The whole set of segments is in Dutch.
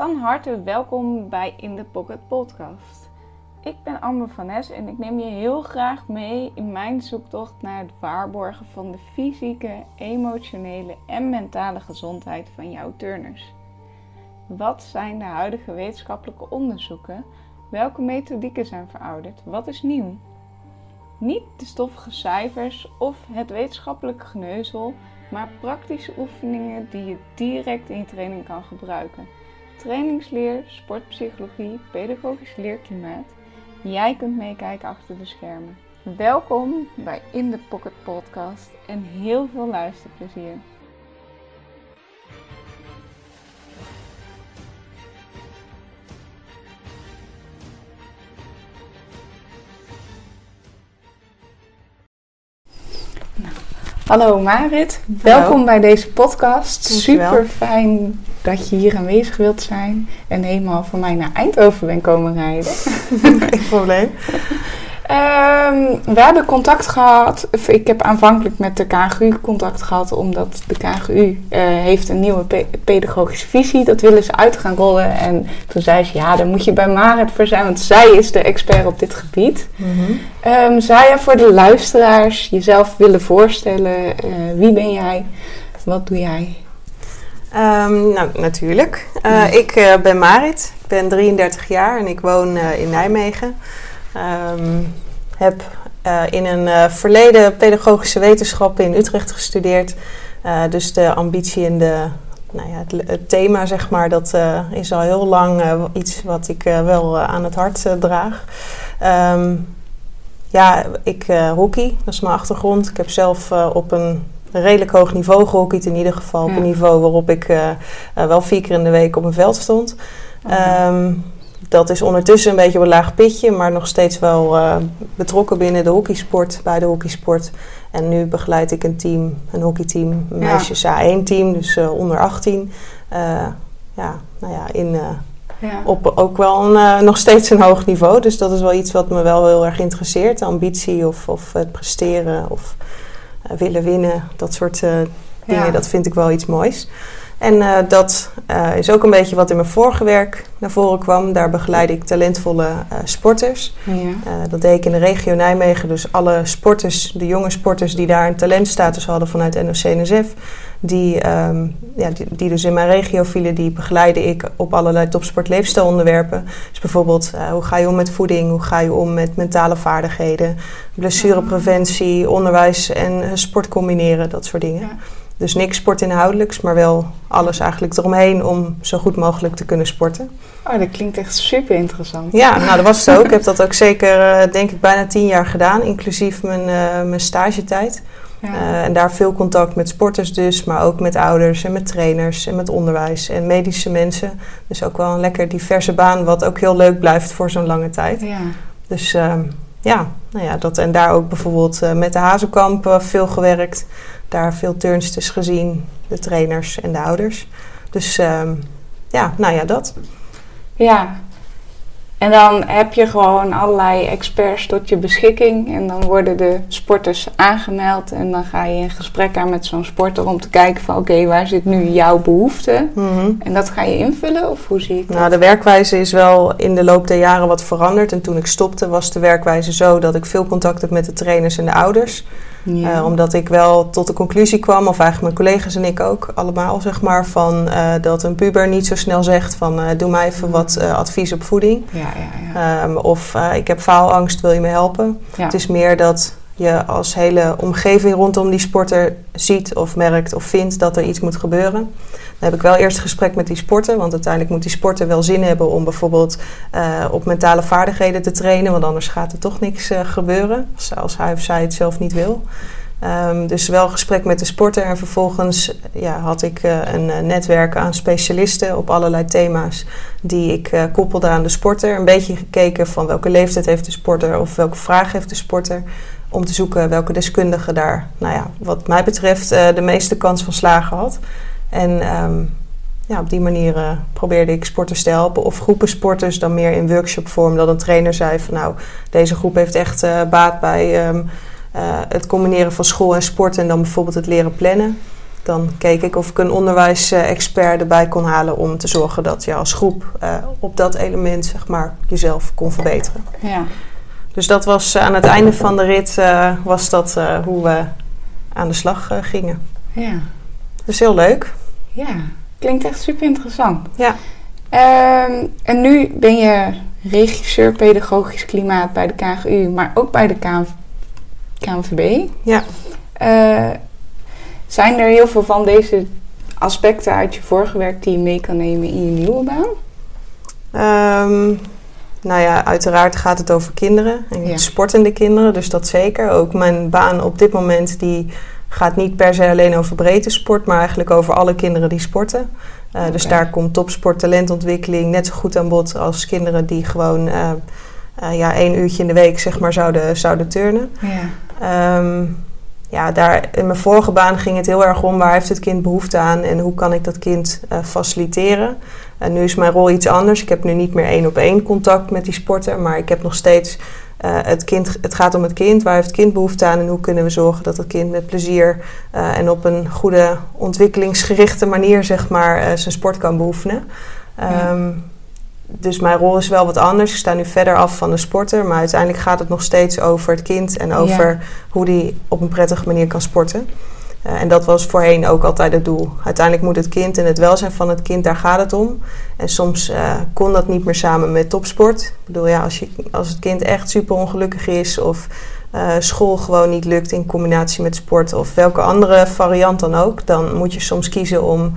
Van harte welkom bij In The Pocket Podcast. Ik ben Amber van Nes en ik neem je heel graag mee in mijn zoektocht naar het waarborgen van de fysieke, emotionele en mentale gezondheid van jouw turners. Wat zijn de huidige wetenschappelijke onderzoeken? Welke methodieken zijn verouderd? Wat is nieuw? Niet de stoffige cijfers of het wetenschappelijke geneuzel, maar praktische oefeningen die je direct in je training kan gebruiken. Trainingsleer, sportpsychologie, pedagogisch leerklimaat. Jij kunt meekijken achter de schermen. Welkom bij In The Pocket Podcast en heel veel luisterplezier. Hallo Marit, welkom bij deze podcast. Super fijn dat je hier aanwezig wilt zijn en helemaal voor mij naar Eindhoven bent komen rijden. Geen probleem. Um, we hebben contact gehad. Ik heb aanvankelijk met de KGU contact gehad, omdat de KGU uh, eh, heeft een nieuwe pe pedagogische visie. Dat willen ze uit gaan rollen. En toen zei ze, ja, daar moet je bij Marit voor zijn, want zij is de expert op dit gebied. Mm -hmm. um, zou je voor de luisteraars jezelf willen voorstellen? Uh, wie ben jij? Wat doe jij? Um, nou, natuurlijk. Uh, ik ben Marit. Ik ben 33 jaar en ik woon in Nijmegen. Um, heb in een verleden pedagogische wetenschappen in Utrecht gestudeerd. Dus de ambitie en de, nou ja, het, het, thema, zeg maar, dat is al heel lang iets wat ik wel aan het hart draag. Um, ja, ik hockey, dat is mijn achtergrond. Ik heb zelf op een redelijk hoog niveau gehockeyd, in ieder geval op een niveau waarop ik wel vier keer in de week op een veld stond. Okay. Um, dat is ondertussen een beetje op een laag pitje, maar nog steeds wel uh, betrokken binnen de hockeysport, bij de hockeysport. En nu begeleid ik een team, een hockeyteam, een meisjes A1 team, dus onder 18. Uh, ja, nou ja, in, ja. op ook wel een, nog steeds een hoog niveau. Dus dat is wel iets wat me wel heel erg interesseert. De ambitie of, of het presteren of willen winnen, dat soort dingen, ja. dat vind ik wel iets moois. En uh, dat uh, is ook een beetje wat in mijn vorige werk naar voren kwam. Daar begeleid ik talentvolle uh, sporters. Ja. dat deed ik in de regio Nijmegen. Dus alle sporters, de jonge sporters die daar een talentstatus hadden vanuit NOC-NSF... Die, um, ja, die, die, dus in mijn regio vielen, die begeleide ik op allerlei topsportleefstijlonderwerpen. Dus bijvoorbeeld, hoe ga je om met voeding? Hoe ga je om met mentale vaardigheden? Blessurepreventie, onderwijs en sport combineren, dat soort dingen. Ja. Dus niks sportinhoudelijks, maar wel alles eigenlijk eromheen om zo goed mogelijk te kunnen sporten. Oh, dat klinkt echt super interessant. Ja, nou dat was het ook. Ik heb dat ook zeker, uh, denk ik, bijna tien jaar gedaan, inclusief mijn, uh, mijn stagetijd. Ja. Uh, en daar veel contact met sporters dus, maar ook met ouders en met trainers en met onderwijs en medische mensen. Dus ook wel een lekker diverse baan, wat ook heel leuk blijft voor zo'n lange tijd. Ja. Dus ehm, ja, nou ja, dat, en daar ook bijvoorbeeld met de Hazenkamp veel gewerkt daar veel turnsters gezien, de trainers en de ouders. Dus um, ja, nou ja, dat. Ja, en dan heb je gewoon allerlei experts tot je beschikking. En dan worden de sporters aangemeld. En dan ga je in gesprek aan met zo'n sporter om te kijken van oké, waar zit nu jouw behoefte? Mm -hmm. En dat ga je invullen of hoe zie je dat? Nou, de werkwijze is wel in de loop der jaren wat veranderd. En toen ik stopte was de werkwijze zo dat ik veel contact heb met de trainers en de ouders. Ja. Uh, omdat ik wel tot de conclusie kwam, of eigenlijk mijn collega's en ik ook allemaal, zeg maar, van uh, dat een puber niet zo snel zegt van uh, doe mij even wat advies op voeding. Ja, ja, um, of ik heb faalangst, wil je me helpen? Het is meer dat je als hele omgeving rondom die sporter ziet of merkt of vindt dat er iets moet gebeuren. Dan heb ik wel eerst gesprek met die sporter, want uiteindelijk moet die sporter wel zin hebben om bijvoorbeeld uh, op mentale vaardigheden te trainen, want anders gaat er toch niks uh, gebeuren als, hij of zij het zelf niet wil. Um, dus wel gesprek met de sporter en vervolgens ja, had ik uh, een netwerk aan specialisten op allerlei thema's die ik koppelde aan de sporter. Een beetje gekeken van welke leeftijd heeft de sporter of welke vraag heeft de sporter om te zoeken welke deskundige daar, nou ja, wat mij betreft, uh, de meeste kans van slagen had. En um, ja, op die manier uh, probeerde ik sporters te helpen. Of groepen sporters dan meer in workshopvorm. Dat een trainer zei van nou, deze groep heeft echt uh, baat bij um, het combineren van school en sport. En dan bijvoorbeeld het leren plannen. dan keek ik of ik een onderwijsexpert erbij kon halen om te zorgen dat je als groep eh, op dat element zeg maar, jezelf kon verbeteren. Ja. Dus dat was aan het einde van de rit uh, was dat hoe we aan de slag gingen. Ja. Dus heel leuk. Ja, klinkt echt super interessant. Ja. Ehm, en nu ben je regisseur pedagogisch klimaat bij de KGU, maar ook bij de KNVB. Ja. Uh, zijn er heel veel van deze aspecten uit je vorige werk die je mee kan nemen in je nieuwe baan? Um, nou ja, uiteraard gaat het over kinderen en sportende kinderen, dus dat zeker. Ook mijn baan op dit moment die gaat niet per se alleen over breedte sport, maar eigenlijk over alle kinderen die sporten. Uh, Dus daar komt topsport, talentontwikkeling net zo goed aan bod als kinderen die gewoon uh, uh, ja, één uurtje in de week zeg maar, zouden, zouden turnen. Ja. Um, ja, daar, in mijn vorige baan ging het heel erg om waar heeft het kind behoefte aan en hoe kan ik dat kind faciliteren. En nu is mijn rol iets anders. Ik heb nu niet meer één op één contact met die sporter, maar ik heb nog steeds uh, het kind. Het gaat om het kind. Waar heeft het kind behoefte aan en hoe kunnen we zorgen dat het kind met plezier uh, en op een goede ontwikkelingsgerichte manier zeg maar zijn sport kan beoefenen. Ja. Um, dus mijn rol is wel wat anders. Ik sta nu verder af van de sporter. Maar uiteindelijk gaat het nog steeds over het kind en over ja. hoe die op een prettige manier kan sporten. Uh, en dat was voorheen ook altijd het doel. Uiteindelijk moet het kind en het welzijn van het kind, daar gaat het om. En soms uh, kon dat niet meer samen met topsport. Ik bedoel, ja, als, je, als het kind echt super ongelukkig is of uh, school gewoon niet lukt in combinatie met sport of welke andere variant dan ook, dan moet je soms kiezen om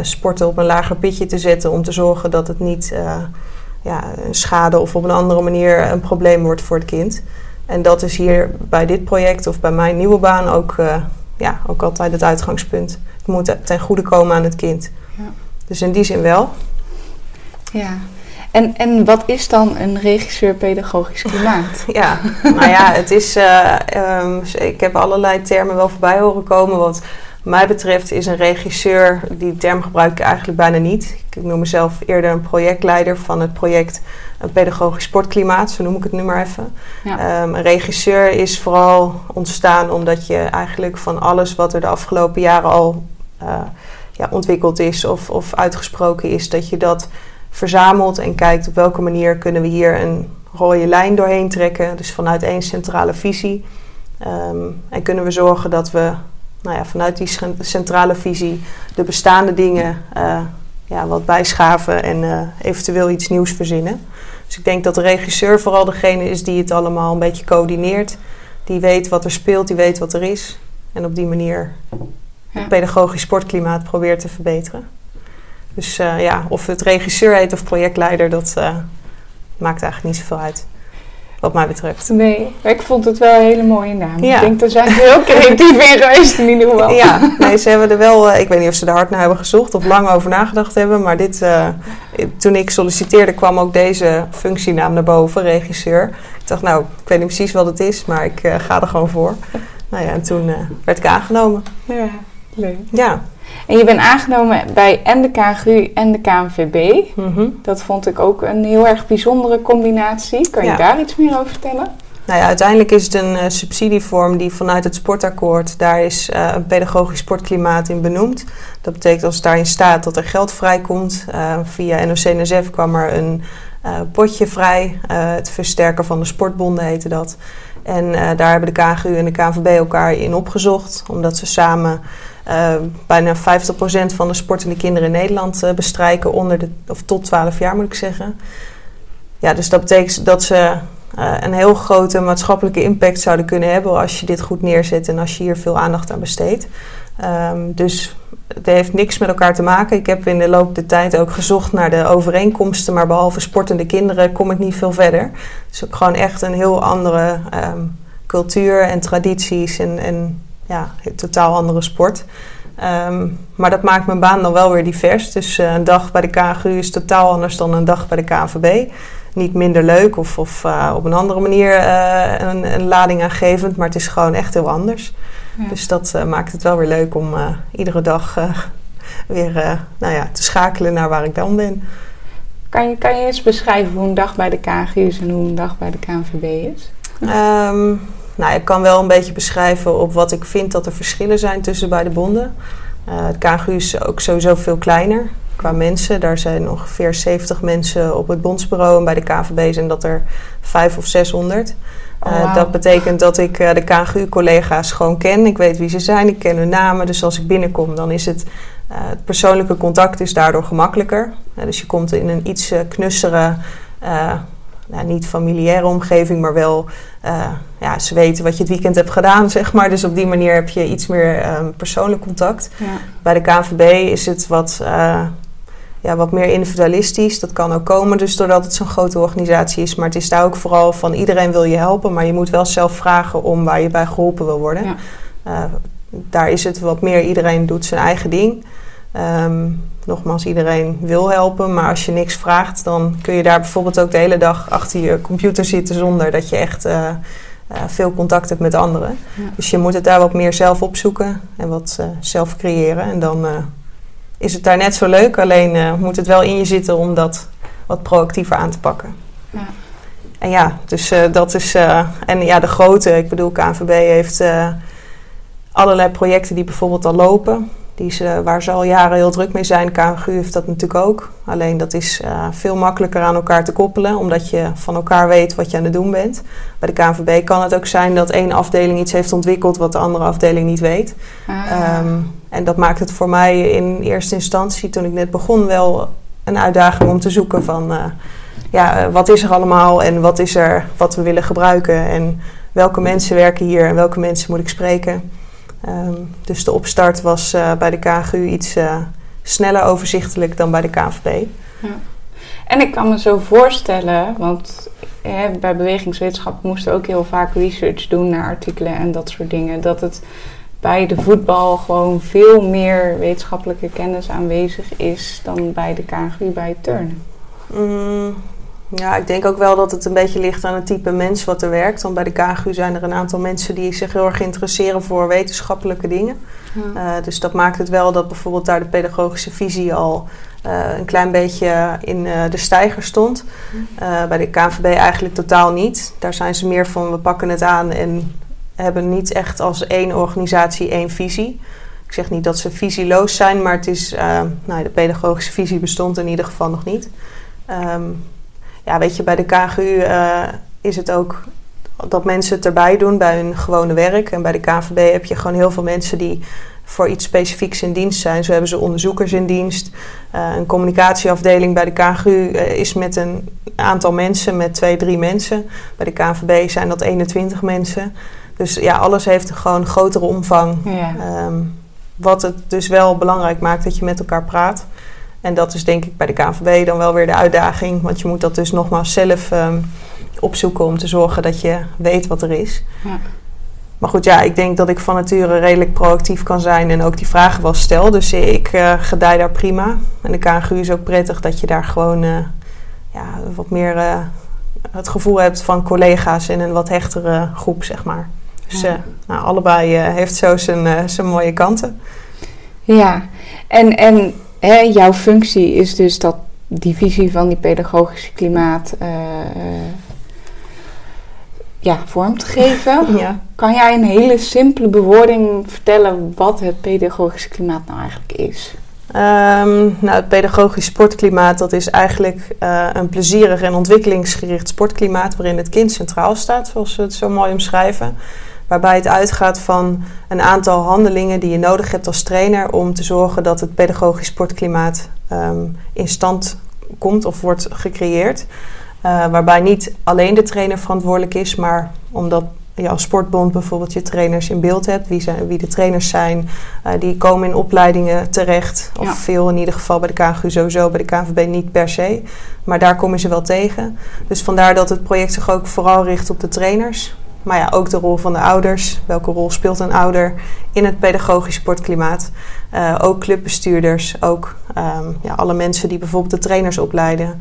sporten op een lager pitje te zetten om te zorgen dat het niet ja, een schade of op een andere manier een probleem wordt voor het kind. En dat is hier bij dit project of bij mijn nieuwe baan ook, ja, ook altijd het uitgangspunt. Het moet ten goede komen aan het kind. Ja. Dus in die zin wel. Ja, en, en wat is dan een regisseur pedagogisch klimaat? ja, nou ja, het is. Uh, um, ik heb allerlei termen wel voorbij horen komen. Wat mij betreft is een regisseur, die term gebruik ik eigenlijk bijna niet. Ik noem mezelf eerder een projectleider van het project een Pedagogisch Sportklimaat, zo noem ik het nu maar even. Ja. Um, een regisseur is vooral ontstaan omdat je eigenlijk van alles wat er de afgelopen jaren al uh, ja, ontwikkeld is of, of uitgesproken is, dat je dat verzamelt en kijkt op welke manier kunnen we hier een rode lijn doorheen trekken. Dus vanuit één centrale visie. Um, en kunnen we zorgen dat we nou ja, vanuit die centrale visie de bestaande dingen uh, ja, wat bijschaven en uh, eventueel iets nieuws verzinnen. Dus ik denk dat de regisseur vooral degene is die het allemaal een beetje coördineert. Die weet wat er speelt, die weet wat er is. En op die manier ja. het pedagogisch sportklimaat probeert te verbeteren. Dus uh, ja, of het regisseur heet of projectleider, dat maakt eigenlijk niet zoveel uit. Wat mij betreft. Nee, ik vond het wel een hele mooie naam. Ja. Ik denk, daar zijn ze heel creatief in geweest in ieder geval. Ja, nee, ze hebben er wel, uh, ik weet niet of ze er hard naar hebben gezocht of lang over nagedacht hebben. Maar dit, toen ik solliciteerde kwam ook deze functienaam naar boven, regisseur. Ik dacht, nou, ik weet niet precies wat het is, maar ik ga er gewoon voor. Nou ja, en toen werd ik aangenomen. Ja, leuk. Ja. En je bent aangenomen bij en de KGU en de KNVB. Mm -hmm. Dat vond ik ook een heel erg bijzondere combinatie. Kan je daar iets meer over vertellen? Nou ja, uiteindelijk is het een uh, subsidievorm die vanuit het sportakkoord, daar is uh, een pedagogisch sportklimaat in benoemd. Dat betekent als het daarin staat dat er geld vrijkomt. Uh, via NOC-NSF kwam er een potje vrij. het versterken van de sportbonden heette dat. En daar hebben de KGU en de KNVB elkaar in opgezocht, omdat ze samen uh, bijna 50% van de sportende kinderen in Nederland uh, bestrijken, onder de, of tot 12 jaar moet ik zeggen. Ja, dus dat betekent dat ze uh, een heel grote maatschappelijke impact zouden kunnen hebben als je dit goed neerzet en als je hier veel aandacht aan besteedt. Um, dus het heeft niks met elkaar te maken. Ik heb in de loop der tijd ook gezocht naar de overeenkomsten, maar behalve sportende kinderen kom ik niet veel verder. Dus ook gewoon echt een heel andere um, cultuur en tradities en, en ja, een totaal andere sport. Um, maar dat maakt mijn baan dan wel weer divers. Dus uh, een dag bij de KGU is totaal anders dan een dag bij de KNVB. Niet minder leuk of, of uh, op een andere manier uh, een, een, lading aangevend, maar het is gewoon echt heel anders. Ja. Dus dat maakt het wel weer leuk om iedere dag weer nou ja, te schakelen naar waar ik dan ben. Kan je, kan je eens beschrijven hoe een dag bij de KGU is en hoe een dag bij de KNVB is? Um, nou, ik kan wel een beetje beschrijven op wat ik vind dat er verschillen zijn tussen beide bonden. het KNGU is ook sowieso veel kleiner qua mensen. Daar zijn ongeveer 70 mensen op het bondsbureau. En bij de KVB zijn dat er 5 of 600. Oh, dat betekent dat ik de KNGU-collega's gewoon ken. Ik weet wie ze zijn, ik ken hun namen. Dus als ik binnenkom, dan is het uh, het persoonlijke contact is daardoor gemakkelijker. Uh, dus je komt in een iets uh, knussere, nou, niet familiaire omgeving, maar wel, ja, ze weten wat je het weekend hebt gedaan, zeg maar. Dus op die manier heb je iets meer persoonlijk contact. Ja. Bij de KNVB is het wat, ja, wat meer individualistisch. Dat kan ook komen, dus doordat het zo'n grote organisatie is. Maar het is daar ook vooral van iedereen wil je helpen, maar je moet wel zelf vragen om waar je bij geholpen wil worden. Ja daar is het wat meer, iedereen doet zijn eigen ding. Um, nogmaals, iedereen wil helpen, maar als je niks vraagt, dan kun je daar bijvoorbeeld ook de hele dag achter je computer zitten zonder dat je echt uh, uh, veel contact hebt met anderen. Dus je moet het daar wat meer zelf opzoeken en wat uh, zelf creëren. En dan is het daar net zo leuk, alleen moet het wel in je zitten om dat wat proactiever aan te pakken. Ja. En ja, dus dat is. en ja, de grote, ik bedoel, KNVB heeft allerlei projecten die bijvoorbeeld al lopen. Die ze, waar ze al jaren heel druk mee zijn. KNGU heeft dat natuurlijk ook. Alleen dat is uh, veel makkelijker aan elkaar te koppelen, omdat je van elkaar weet wat je aan het doen bent. Bij de KNVB kan het ook zijn dat één afdeling iets heeft ontwikkeld wat de andere afdeling niet weet. Ah. Um, en dat maakt het voor mij in eerste instantie, toen ik net begon, wel een uitdaging om te zoeken van uh, ja, uh, wat is er allemaal en wat is er wat we willen gebruiken en welke mensen werken hier en welke mensen moet ik spreken. Um, dus de opstart was uh, bij de KGU iets uh, sneller overzichtelijk dan bij de KVB. Ja. En ik kan me zo voorstellen, want hè, bij bewegingswetenschap moesten we ook heel vaak research doen naar artikelen en dat soort dingen. Dat het bij de voetbal gewoon veel meer wetenschappelijke kennis aanwezig is dan bij de KGU bij het turnen. Mm, ja, ik denk ook wel dat het een beetje ligt aan het type mens wat er werkt. Want bij de KGU zijn er een aantal mensen die zich heel erg interesseren voor wetenschappelijke dingen. Ja. Uh, dus dat maakt het wel dat bijvoorbeeld daar de pedagogische visie al uh, een klein beetje in uh, de stijger stond. bij de KNVB eigenlijk totaal niet. Daar zijn ze meer van we pakken het aan en hebben niet echt als één organisatie één visie. Ik zeg niet dat ze visieloos zijn, maar het is, nou, de pedagogische visie bestond in ieder geval nog niet. Um, ja, weet je, bij de KGU uh, eh, is het ook dat mensen het erbij doen bij hun gewone werk. En bij de KVB heb je gewoon heel veel mensen die voor iets specifieks in dienst zijn. Zo hebben ze onderzoekers in dienst. Uh, een communicatieafdeling bij de KGU uh, is met een aantal mensen, met twee, drie mensen. Bij de KVB zijn dat 21 mensen. Dus ja, alles heeft een gewoon grotere omvang. Ja. Um, wat het dus wel belangrijk maakt dat je met elkaar praat. En dat is denk ik bij de KNVB dan wel weer de uitdaging. Want je moet dat dus nogmaals zelf um, opzoeken om te zorgen dat je weet wat er is. Ja. Maar goed, ja, ik denk dat ik van nature redelijk proactief kan zijn en ook die vragen wel stel. Dus ik uh, gedij daar prima. En de KNGU is ook prettig dat je daar gewoon uh, ja, wat meer uh, het gevoel hebt van collega's in een wat hechtere groep, zeg maar. Dus ja. nou, allebei heeft zo zijn, zijn mooie kanten. Ja, en, en hè, jouw functie is dus dat die visie van die pedagogische klimaat uh, ja, vorm te geven. Ja. Kan jij een hele simpele bewoording vertellen wat het pedagogische klimaat nou eigenlijk is? Um, nou, het pedagogisch sportklimaat dat is eigenlijk uh, een plezierig en ontwikkelingsgericht sportklimaat waarin het kind centraal staat, zoals we het zo mooi omschrijven. Waarbij het uitgaat van een aantal handelingen die je nodig hebt als trainer om te zorgen dat het pedagogisch sportklimaat um, in stand komt of wordt gecreëerd. Uh, waarbij niet alleen de trainer verantwoordelijk is, maar omdat je als sportbond bijvoorbeeld je trainers in beeld hebt, wie, zijn, wie de trainers zijn, uh, die komen in opleidingen terecht. Of ja. veel in ieder geval bij de KNGU sowieso, bij de KNVB niet per se. Maar daar kom je ze wel tegen. Dus vandaar dat het project zich ook vooral richt op de trainers. Maar ja, ook de rol van de ouders. Welke rol speelt een ouder in het pedagogisch sportklimaat? Uh, ook clubbestuurders, ook um, ja, alle mensen die bijvoorbeeld de trainers opleiden.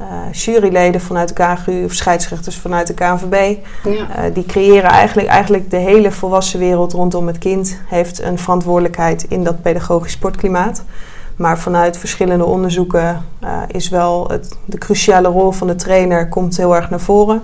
Uh, juryleden vanuit de KGU of scheidsrechters vanuit de KNVB. Ja. Uh, die creëren eigenlijk, eigenlijk de hele volwassen wereld rondom het kind. Heeft een verantwoordelijkheid in dat pedagogisch sportklimaat. Maar vanuit verschillende onderzoeken uh, is wel het, de cruciale rol van de trainer komt heel erg naar voren.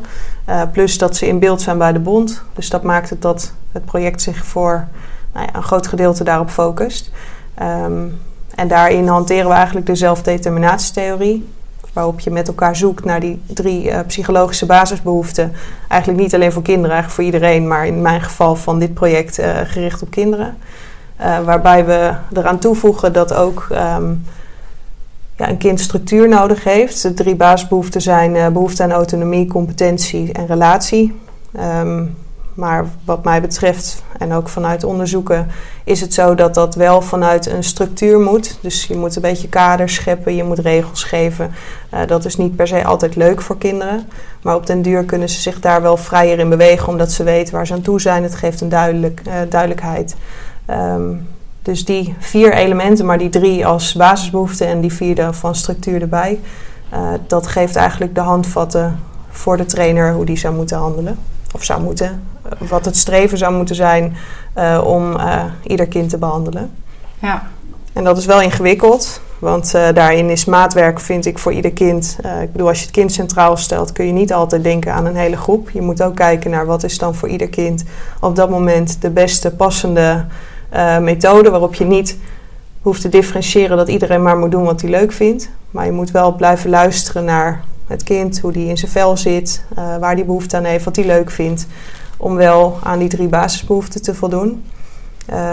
Uh, plus dat ze in beeld zijn bij de bond. Dus dat maakt het dat het project zich voor nou ja, een groot gedeelte daarop focust. Ehm, en daarin hanteren we eigenlijk de zelfdeterminatietheorie waarop je met elkaar zoekt naar die drie uh, psychologische basisbehoeften. Eigenlijk niet alleen voor kinderen, eigenlijk voor iedereen, maar in mijn geval van dit project gericht op kinderen. Uh, waarbij we eraan toevoegen dat ook um, ja, een kind structuur nodig heeft. De drie basisbehoeften zijn behoefte aan autonomie, competentie en relatie. Um, maar wat mij betreft, en ook vanuit onderzoeken, is het zo dat dat wel vanuit een structuur moet. Dus je moet een beetje kaders scheppen, je moet regels geven. Uh, dat is niet per se altijd leuk voor kinderen. Maar op den duur kunnen ze zich daar wel vrijer in bewegen, omdat ze weten waar ze aan toe zijn. Het geeft een duidelijk, duidelijkheid. Um, dus die vier elementen, maar die drie als basisbehoeften en die vierde van structuur erbij. Uh, dat geeft eigenlijk de handvatten voor de trainer hoe die zou moeten handelen. Of zou moeten wat het streven zou moeten zijn uh, om uh, ieder kind te behandelen. Ja. En dat is wel ingewikkeld, want daarin is maatwerk, vind ik, voor ieder kind. ik bedoel, als je het kind centraal stelt, kun je niet altijd denken aan een hele groep. Je moet ook kijken naar wat is dan voor ieder kind op dat moment de beste passende methode, waarop je niet hoeft te differentiëren dat iedereen maar moet doen wat hij leuk vindt. Maar je moet wel blijven luisteren naar het kind, hoe die in zijn vel zit, waar die behoefte aan heeft, wat hij leuk vindt om wel aan die drie basisbehoeften te voldoen.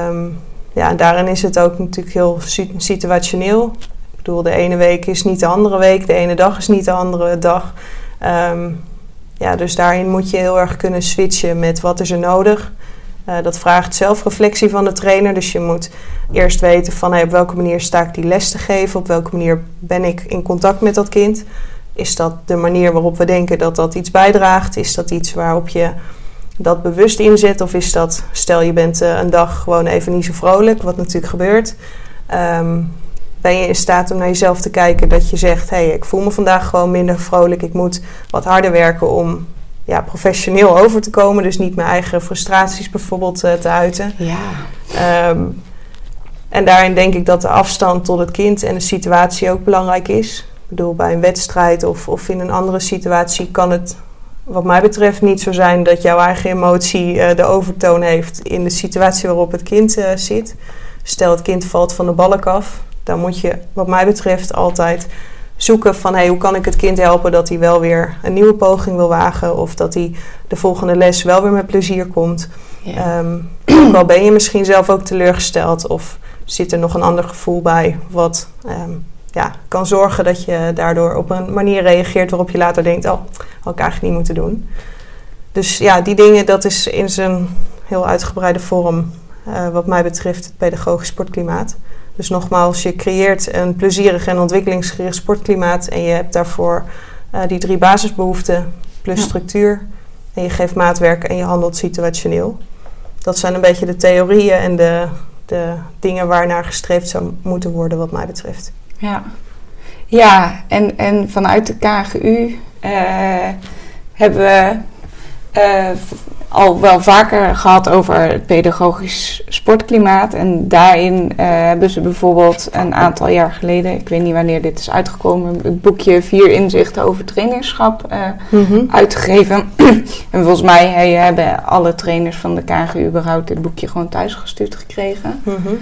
Um, ja, en daarin is het ook natuurlijk heel situationeel. Ik bedoel, de ene week is niet de andere week, de ene dag is niet de andere dag. Um, ja, dus daarin moet je heel erg kunnen switchen met wat is er nodig. Uh, dat vraagt zelfreflectie van de trainer. Dus je moet eerst weten van hey, op welke manier sta ik die les te geven, op welke manier ben ik in contact met dat kind. Is dat de manier waarop we denken dat dat iets bijdraagt? Is dat iets waarop je dat bewust inzet? Of is dat, stel je bent uh, een dag gewoon even niet zo vrolijk, wat natuurlijk gebeurt. Um, ben je in staat om naar jezelf te kijken dat je zegt: hé, hey, ik voel me vandaag gewoon minder vrolijk. Ik moet wat harder werken om ja, professioneel over te komen. Dus niet mijn eigen frustraties bijvoorbeeld uh, te uiten. Ja. Um, en daarin denk ik dat de afstand tot het kind en de situatie ook belangrijk is. Ik bedoel, bij een wedstrijd of, of in een andere situatie kan het wat mij betreft niet zo zijn dat jouw eigen emotie uh, de overtoon heeft in de situatie waarop het kind uh, zit. Stel het kind valt van de balk af, dan moet je wat mij betreft altijd zoeken van hey, hoe kan ik het kind helpen dat hij wel weer een nieuwe poging wil wagen of dat hij de volgende les wel weer met plezier komt. Ja. Um, wel ben je misschien zelf ook teleurgesteld of zit er nog een ander gevoel bij wat um, ja, kan zorgen dat je daardoor op een manier reageert waarop je later denkt: oh, had ik eigenlijk niet moeten doen. Dus ja, die dingen, dat is in zijn heel uitgebreide vorm, uh, wat mij betreft, het pedagogisch sportklimaat. Dus nogmaals, je creëert een plezierig en ontwikkelingsgericht sportklimaat en je hebt daarvoor uh, die drie basisbehoeften plus ja. structuur. En je geeft maatwerk en je handelt situationeel. Dat zijn een beetje de theorieën en de, de dingen waarnaar gestreefd zou moeten worden, wat mij betreft. Ja, ja en, en vanuit de KGU uh, hebben we uh, al wel vaker gehad over het pedagogisch sportklimaat. En daarin uh, hebben ze bijvoorbeeld een aantal jaar geleden, ik weet niet wanneer dit is uitgekomen, het boekje Vier Inzichten over trainerschap mm -hmm. uitgegeven. en volgens mij hey, hebben alle trainers van de KGU überhaupt dit boekje gewoon thuisgestuurd gekregen. Mm -hmm.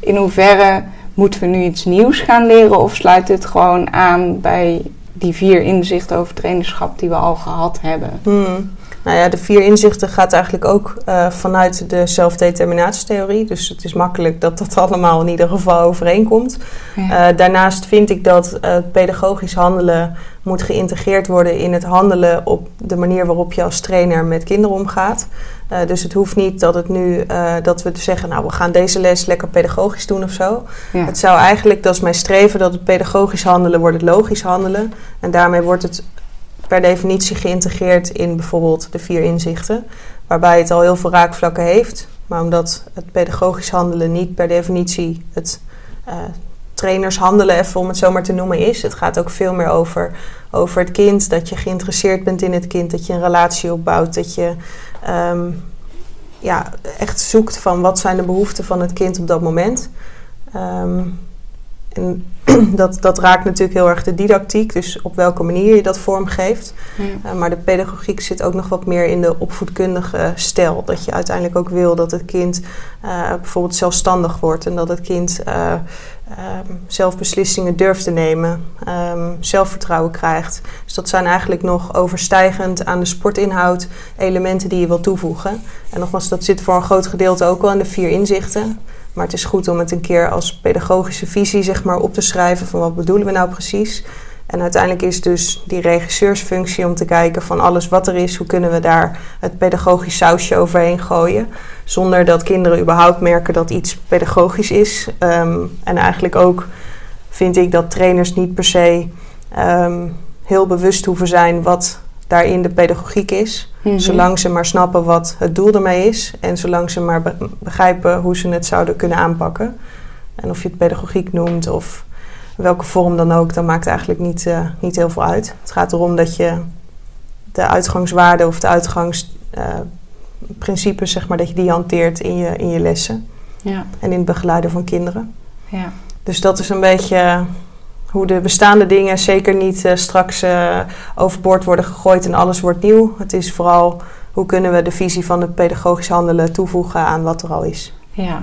In hoeverre moeten we nu iets nieuws gaan leren of sluit het gewoon aan bij die vier inzichten over trainerschap die we al gehad hebben? Hmm. Nou ja, de vier inzichten gaat eigenlijk ook uh, vanuit de zelfdeterminatietheorie. Dus het is makkelijk dat dat allemaal in ieder geval overeenkomt. Ja. Uh, daarnaast vind ik dat uh, pedagogisch handelen moet geïntegreerd worden in het handelen op de manier waarop je als trainer met kinderen omgaat. Uh, dus het hoeft niet dat, het nu, uh, dat we zeggen, nou we gaan deze les lekker pedagogisch doen of zo. Ja. Het zou eigenlijk, dat is mijn streven, dat het pedagogisch handelen wordt het logisch handelen. En daarmee wordt het per definitie geïntegreerd in bijvoorbeeld de vier inzichten. Waarbij het al heel veel raakvlakken heeft. Maar omdat het pedagogisch handelen niet per definitie het uh, trainers handelen, even om het zo maar te noemen, is. Het gaat ook veel meer over, over het kind. Dat je geïnteresseerd bent in het kind. Dat je een relatie opbouwt. Dat je um, ja, echt zoekt van wat zijn de behoeften van het kind op dat moment. Um, En dat, dat raakt natuurlijk heel erg de didactiek, dus op welke manier je dat vormgeeft. Ja. Uh, maar de pedagogiek zit ook nog wat meer in de opvoedkundige stijl. Dat je uiteindelijk ook wil dat het kind uh, bijvoorbeeld zelfstandig wordt en dat het kind uh, zelf beslissingen durft te nemen, um, zelfvertrouwen krijgt. Dus dat zijn eigenlijk nog overstijgend aan de sportinhoud elementen die je wil toevoegen. En nogmaals, dat zit voor een groot gedeelte ook wel in de vier inzichten. Maar het is goed om het een keer als pedagogische visie zeg maar, op te schrijven van wat bedoelen we nou precies. En uiteindelijk is dus die regisseursfunctie om te kijken van alles wat er is, hoe kunnen we daar het pedagogisch sausje overheen gooien. Zonder dat kinderen überhaupt merken dat iets pedagogisch is. Um, en eigenlijk ook vind ik dat trainers niet per se um, heel bewust hoeven zijn wat daarin de pedagogiek is. Mm-hmm. Zolang ze maar snappen wat het doel ermee is. En zolang ze maar be begrijpen hoe ze het zouden kunnen aanpakken. En of je het pedagogiek noemt of welke vorm dan ook, dat maakt eigenlijk niet, uh, niet heel veel uit. Het gaat erom dat je de uitgangswaarden of de uitgangsprincipes, uh, zeg maar, dat je die hanteert in je, in je lessen. Ja. En in het begeleiden van kinderen. Ja. Dus dat is een beetje hoe de bestaande dingen zeker niet uh, straks uh, overboord worden gegooid en alles wordt nieuw. Het is vooral hoe kunnen we de visie van het pedagogisch handelen toevoegen aan wat er al is. Ja.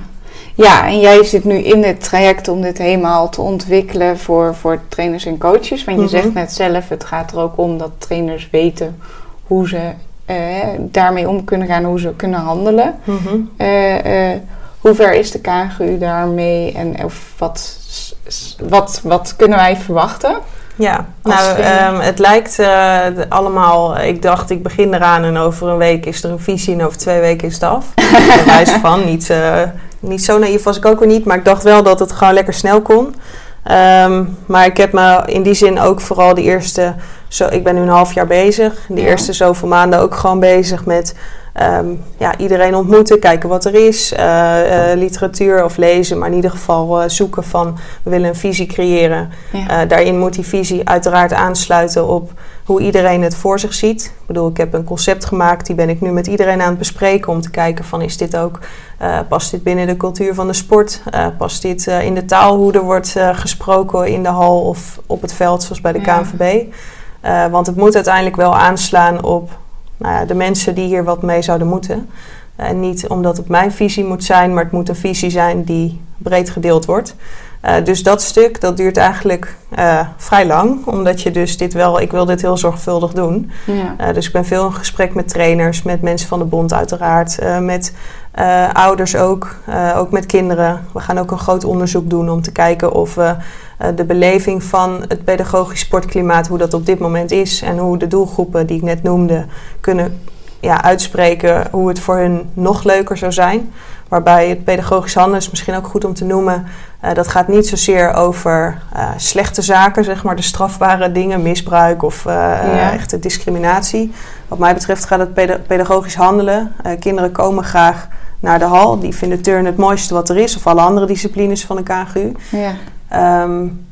Ja, en jij zit nu in het traject om dit helemaal te ontwikkelen voor, voor trainers en coaches. Want je mm -hmm. zegt net zelf, het gaat er ook om dat trainers weten hoe ze uh, daarmee om kunnen gaan, hoe ze kunnen handelen. Mm -hmm. Hoe ver is de KGU daarmee en of wat wat, wat kunnen wij verwachten? Ja, nou, um, het lijkt uh, allemaal. Ik dacht, ik begin eraan en over een week is er een visie en over twee weken is het af. Daar wijs van. Niet, uh, niet zo naïef was ik ook weer niet, maar ik dacht wel dat het gewoon lekker snel kon. Um, maar ik heb me in die zin ook vooral de eerste. Zo, ik ben nu een half jaar bezig. De ja. eerste zoveel maanden ook gewoon bezig met. Um, ja, iedereen ontmoeten, kijken wat er is, uh, uh, literatuur of lezen, maar in ieder geval uh, zoeken van we willen een visie creëren. Ja. daarin moet die visie uiteraard aansluiten op hoe iedereen het voor zich ziet. Ik bedoel, ik heb een concept gemaakt, die ben ik nu met iedereen aan het bespreken om te kijken van is dit ook, past dit binnen de cultuur van de sport? past dit in de taal hoe er wordt gesproken in de hal of op het veld zoals bij de Ja. KNVB? want het moet uiteindelijk wel aanslaan op nou ja, de mensen die hier wat mee zouden moeten. En niet omdat het mijn visie moet zijn, maar het moet een visie zijn die breed gedeeld wordt. Uh, dus dat stuk, dat duurt eigenlijk uh, vrij lang. Omdat je dus dit wel, ik wil dit heel zorgvuldig doen. Ja. Uh, dus ik ben veel in gesprek met trainers, met mensen van de bond uiteraard. met ouders ook, ook met kinderen. We gaan ook een groot onderzoek doen om te kijken of we de beleving van het pedagogisch sportklimaat, hoe dat op dit moment is. En hoe de doelgroepen die ik net noemde kunnen ja, uitspreken hoe het voor hun nog leuker zou zijn. Waarbij het pedagogisch handelen is misschien ook goed om te noemen. Uh, dat gaat niet zozeer over uh, slechte zaken, zeg maar, de strafbare dingen, misbruik of uh, Ja. echte discriminatie. Wat mij betreft gaat het peda- pedagogisch handelen. kinderen komen graag naar de hal. Die vinden turn het mooiste wat er is, of alle andere disciplines van de KGU. Ja. Um,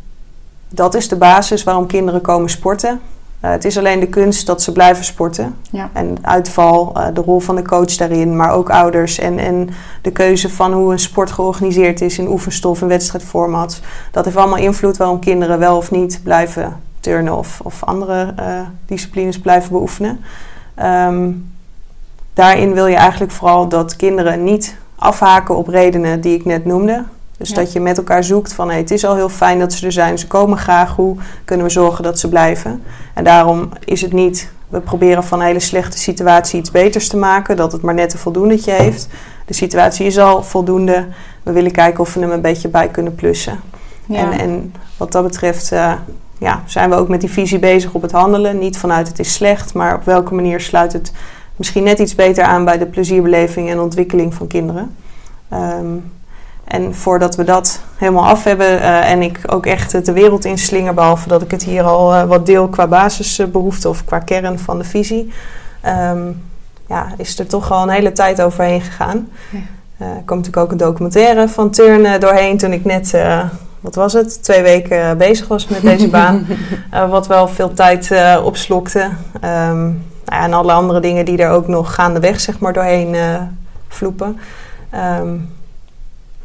dat is de basis waarom kinderen komen sporten. Uh, het is alleen de kunst dat ze blijven sporten. Ja. En uitval, uh, de rol van de coach daarin, maar ook ouders en, en de keuze van hoe een sport georganiseerd is in oefenstof en wedstrijdformats. Dat heeft allemaal invloed waarom kinderen wel of niet blijven turnen of, of andere uh, disciplines blijven beoefenen. Um, daarin wil je eigenlijk vooral dat kinderen niet afhaken op redenen die ik net noemde. Dus Ja. dat je met elkaar zoekt van hey, het is al heel fijn dat ze er zijn, ze komen graag, hoe kunnen we zorgen dat ze blijven? En daarom is het niet, we proberen van een hele slechte situatie iets beters te maken, dat het maar net een voldoendetje heeft. De situatie is al voldoende, we willen kijken of we hem een beetje bij kunnen plussen. Ja. En, en wat dat betreft uh, ja, zijn we ook met die visie bezig op het handelen. Niet vanuit het is slecht, maar op welke manier sluit het misschien net iets beter aan bij de plezierbeleving en ontwikkeling van kinderen. Um, en voordat we dat helemaal af hebben uh, en ik ook echt de wereld inslinger, behalve dat ik het hier al uh, wat deel qua basisbehoefte of qua kern van de visie, um, ja, is er toch al een hele tijd overheen gegaan. Ja. Uh, er komt natuurlijk ook een documentaire van Turn doorheen toen ik net, wat was het, twee weken bezig was met deze baan. wat wel veel tijd opslokte. Um, nou ja, en alle andere dingen die er ook nog gaandeweg zeg maar, doorheen vloepen. Um,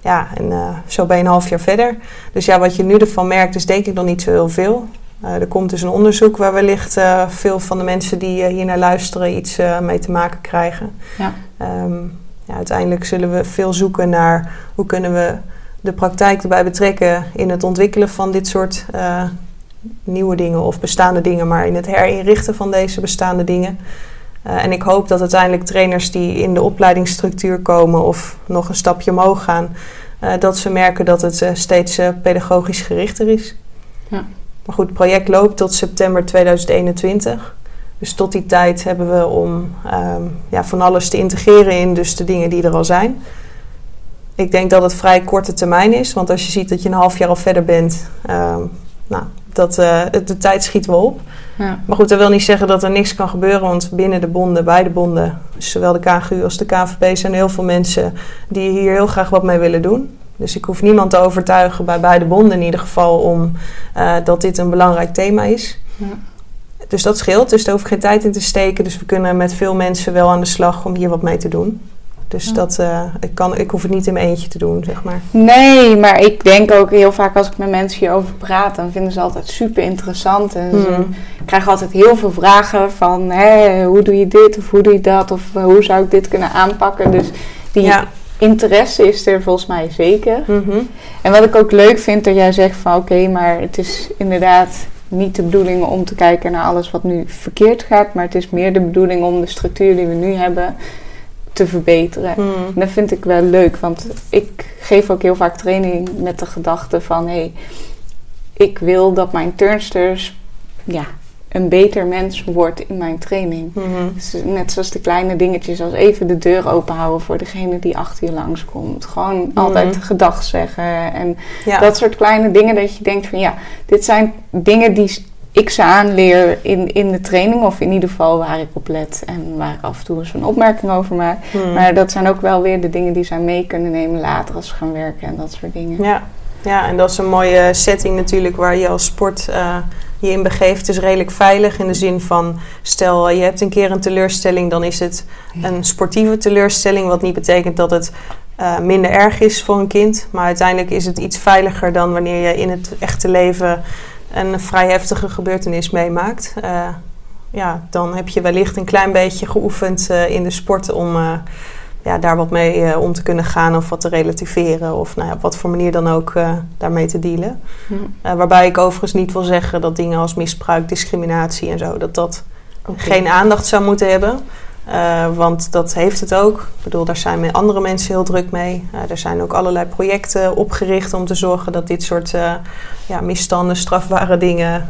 ja, en zo ben je een half jaar verder. Dus ja, wat je nu ervan merkt is denk ik nog niet zo heel veel. er komt dus een onderzoek waar wellicht veel van de mensen die hier naar luisteren iets mee te maken krijgen. Ja. Ehm, ja, uiteindelijk zullen we veel zoeken naar hoe kunnen we de praktijk erbij betrekken in het ontwikkelen van dit soort nieuwe dingen of bestaande dingen, maar in het herinrichten van deze bestaande dingen. Uh, en ik hoop dat uiteindelijk trainers die in de opleidingsstructuur komen of nog een stapje omhoog gaan, dat ze merken dat het steeds pedagogisch gerichter is. Ja. Maar goed, het project loopt tot september 2021. Dus tot die tijd hebben we om um, ja, van alles te integreren in dus de dingen die er al zijn. Ik denk dat het vrij korte termijn is, want als je ziet dat je een half jaar al verder bent, um, nou, dat, uh, de tijd schiet wel op. Ja. Maar goed, dat wil niet zeggen dat er niks kan gebeuren, want binnen de bonden, beide bonden, zowel de KGU als de KVB, zijn heel veel mensen die hier heel graag wat mee willen doen. Dus ik hoef niemand te overtuigen, bij beide bonden in ieder geval, om uh, dat dit een belangrijk thema is. Ja. Dus dat scheelt. Dus daar hoef ik geen tijd in te steken. Dus we kunnen met veel mensen wel aan de slag om hier wat mee te doen. Dus dat, uh, ik, kan, ik hoef het niet in mijn eentje te doen, zeg maar. Nee, maar ik denk ook heel vaak als ik met mensen hierover praat, dan vinden ze altijd super interessant. En ze hmm. krijgen altijd heel veel vragen van, hé, hoe doe je dit of hoe doe je dat? Of eh, hoe zou ik dit kunnen aanpakken? Dus die interesse is er volgens mij zeker. Mhm. En wat ik ook leuk vind, dat jij zegt van, oké, maar het is inderdaad niet de bedoeling om te kijken naar alles wat nu verkeerd gaat, maar het is meer de bedoeling om de structuur die we nu hebben te verbeteren. Hmm. En dat vind ik wel leuk, want ik geef ook heel vaak training met de gedachte van hé, hey, ik wil dat mijn turnsters ja, een beter mens wordt in mijn training. Mhm. dus net zoals de kleine dingetjes als even de deur open houden voor degene die achter je langskomt. Gewoon mhm. altijd gedag zeggen en dat soort kleine dingen dat je denkt van ja, dit zijn dingen die ik ze aanleer in, in de training of in ieder geval waar ik op let en waar ik af en toe eens een opmerking over maak. Mhm. Maar dat zijn ook wel weer de dingen die zij mee kunnen nemen later als ze gaan werken en dat soort dingen. Ja, ja en dat is een mooie setting natuurlijk waar je als sport... Uh, je in begeeft is redelijk veilig in de zin van stel je hebt een keer een teleurstelling, dan is het een sportieve teleurstelling, wat niet betekent dat het uh, minder erg is voor een kind, maar uiteindelijk is het iets veiliger dan wanneer je in het echte leven een vrij heftige gebeurtenis meemaakt. Uh, ja, dan heb je wellicht een klein beetje geoefend uh, in de sport om ja, daar wat mee om te kunnen gaan of wat te relativeren. Of nou ja, op wat voor manier dan ook daarmee te dealen. Uh, waarbij ik overigens niet wil zeggen dat dingen als misbruik, discriminatie en zo, dat dat okay. geen aandacht zou moeten hebben. Want dat heeft het ook. Ik bedoel, daar zijn andere mensen heel druk mee. er zijn ook allerlei projecten opgericht om te zorgen dat dit soort ja, misstanden, strafbare dingen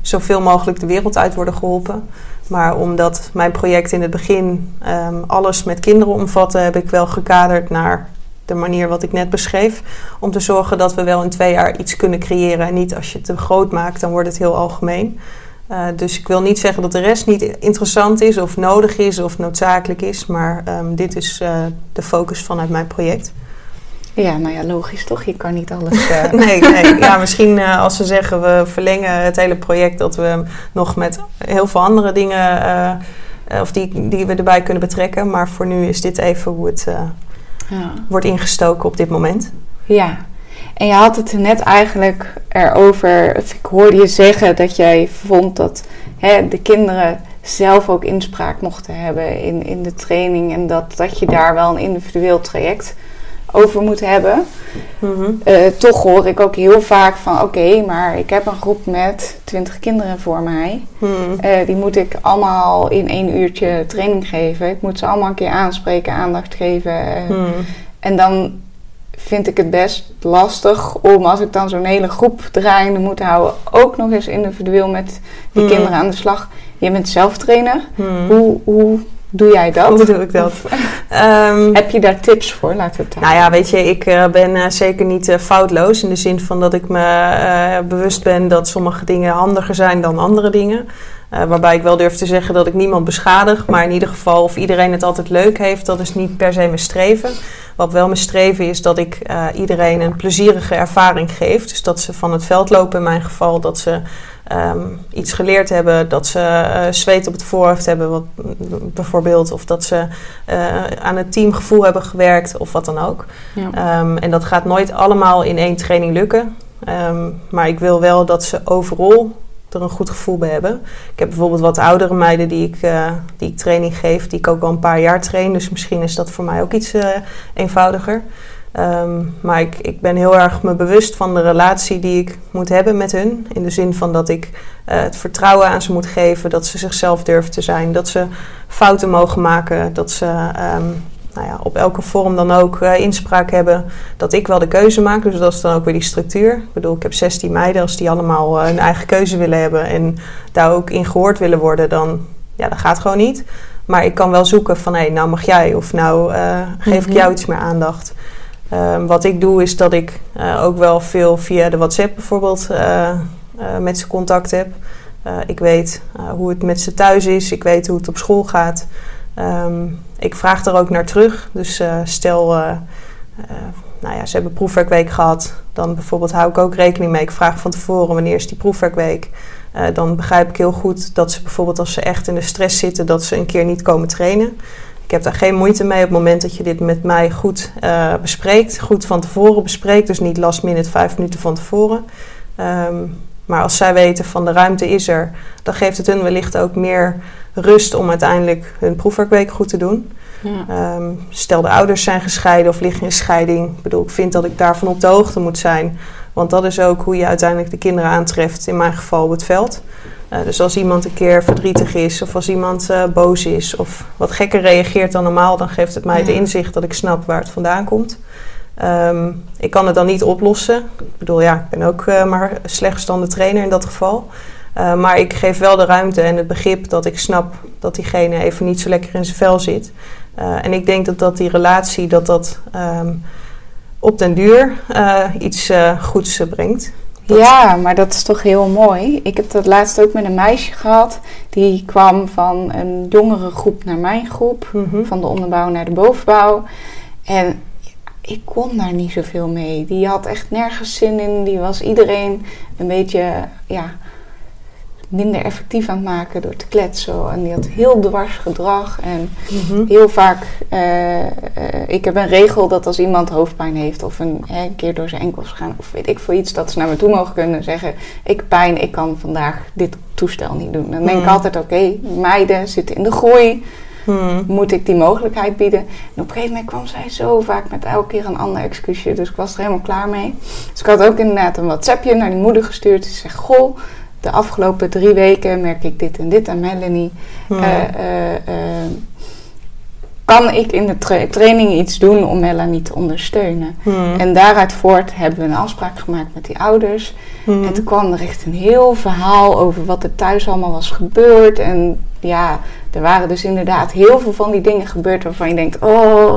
zoveel mogelijk de wereld uit worden geholpen. Maar omdat mijn project in het begin um, alles met kinderen omvatte, heb ik wel gekaderd naar de manier wat ik net beschreef. Om te zorgen dat we wel in twee jaar iets kunnen creëren. En niet als je het te groot maakt, dan wordt het heel algemeen. Uh, dus ik wil niet zeggen dat de rest niet interessant is of nodig is of noodzakelijk is. Maar um, dit is uh, de focus vanuit mijn project. Ja, nou ja, logisch toch? Je kan niet alles. Uh... nee, nee. Ja, misschien als ze zeggen we verlengen het hele project, dat we nog met heel veel andere dingen. Of die, die we erbij kunnen betrekken. Maar voor nu is dit even hoe het ja. wordt ingestoken op dit moment. Ja, en je had het net eigenlijk erover. Ik hoorde je zeggen dat jij vond dat hè, de kinderen zelf ook inspraak mochten hebben in, in de training. En dat, dat je daar wel een individueel traject over moet hebben. Mhm. Eh, toch hoor ik ook heel vaak van oké, maar ik heb een groep met 20 kinderen voor mij. Mhm. Eh, die moet ik allemaal in één uurtje training geven. Ik moet ze allemaal een keer aanspreken, aandacht geven. Eh, mhm. En dan vind ik het best lastig om als ik dan zo'n hele groep draaiende moet houden, ook nog eens individueel met die kinderen aan de slag. Je bent zelf trainer. Hoe, hoe Doe jij dat? Hoe doe ik dat? um, heb je daar tips voor? We het Nou ja, weet je, ik uh, ben uh, zeker niet uh, foutloos. In de zin van dat ik me bewust ben dat sommige dingen handiger zijn dan andere dingen. Uh, waarbij ik wel durf te zeggen dat ik niemand beschadig, maar in ieder geval of iedereen het altijd leuk heeft, dat is niet per se mijn streven. Wat wel mijn streven is dat ik uh, iedereen een plezierige ervaring geef. Dus dat ze van het veld lopen in mijn geval, dat ze um, iets geleerd hebben, dat ze uh, zweet op het voorhoofd hebben, wat, bijvoorbeeld, of dat ze aan het teamgevoel hebben gewerkt of wat dan ook. Ja. Um, en dat gaat nooit allemaal in één training lukken. Um, maar ik wil wel dat ze overal een goed gevoel bij hebben. Ik heb bijvoorbeeld wat oudere meiden die ik, uh, die ik training geef, die ik ook al een paar jaar train. Dus misschien is dat voor mij ook iets uh, eenvoudiger. Um, maar ik, ik ben heel erg me bewust van de relatie die ik moet hebben met hun. In de zin van dat ik uh, het vertrouwen aan ze moet geven, dat ze zichzelf durven te zijn, dat ze fouten mogen maken, dat ze um, nou ja, op elke vorm dan ook uh, inspraak hebben, dat ik wel de keuze maak. Dus dat is dan ook weer die structuur. Ik bedoel, ik heb 16 meiden, als die allemaal uh, hun eigen keuze willen hebben en daar ook in gehoord willen worden, dan ja, dat gaat gewoon niet. Maar ik kan wel zoeken van hé, hey, nou mag jij of nou uh, geef mm -hmm. ik jou iets meer aandacht. Um, wat ik doe is dat ik uh, ook wel veel via de WhatsApp bijvoorbeeld uh, uh, met ze contact heb. ik weet hoe het met ze thuis is, ik weet hoe het op school gaat. Um, ik vraag er ook naar terug. Dus stel, nou ja, ze hebben proefwerkweek gehad. Dan bijvoorbeeld hou ik ook rekening mee. Ik vraag van tevoren wanneer is die proefwerkweek. dan begrijp ik heel goed dat ze bijvoorbeeld als ze echt in de stress zitten, dat ze een keer niet komen trainen. Ik heb daar geen moeite mee op het moment dat je dit met mij goed bespreekt. Goed van tevoren bespreekt, dus niet last minute vijf minuten van tevoren. Um, maar als zij weten van de ruimte is er, dan geeft het hun wellicht ook meer rust om uiteindelijk hun proefwerkweek goed te doen. Ja. Um, stel de ouders zijn gescheiden of liggen in scheiding. Ik bedoel, ik vind dat ik daarvan op de hoogte moet zijn. Want dat is ook hoe je uiteindelijk de kinderen aantreft, in mijn geval op het veld. Uh, dus als iemand een keer verdrietig is of als iemand uh, boos is of wat gekker reageert dan normaal, dan geeft het mij het inzicht dat ik snap waar het vandaan komt. Um, ik kan het dan niet oplossen. Ik bedoel, ja, ik ben ook uh, maar slechtstaande trainer in dat geval. maar ik geef wel de ruimte en het begrip dat ik snap dat diegene even niet zo lekker in zijn vel zit. en ik denk dat, dat die relatie, dat dat um, op den duur iets goeds brengt. Dat ja, maar dat is toch heel mooi. Ik heb dat laatst ook met een meisje gehad. Die kwam van een jongere groep naar mijn groep. Mm -hmm. Van de onderbouw naar de bovenbouw. En ik kon daar niet zoveel mee. Die had echt nergens zin in. Die was iedereen een beetje ja, minder effectief aan het maken door te kletsen. En die had heel dwars gedrag. En mm -hmm. heel vaak, uh, uh, ik heb een regel dat als iemand hoofdpijn heeft of een, hè, een keer door zijn enkels gaan of weet ik voor iets, dat ze naar me toe mogen kunnen zeggen: Ik pijn, ik kan vandaag dit toestel niet doen. Dan denk mm. ik altijd: Oké, okay, meiden zitten in de groei. Hmm. Moet ik die mogelijkheid bieden? En op een gegeven moment kwam zij zo vaak met elke keer een ander excuusje. Dus ik was er helemaal klaar mee. Dus ik had ook inderdaad een WhatsAppje naar die moeder gestuurd. Die zegt: Goh, de afgelopen drie weken merk ik dit en dit aan Melanie. Hmm. Uh, uh, uh, kan ik in de tra training iets doen om Melanie te ondersteunen? Hmm. En daaruit voort hebben we een afspraak gemaakt met die ouders. Hmm. En toen kwam er echt een heel verhaal over wat er thuis allemaal was gebeurd. En ja, er waren dus inderdaad heel veel van die dingen gebeurd waarvan je denkt: oh,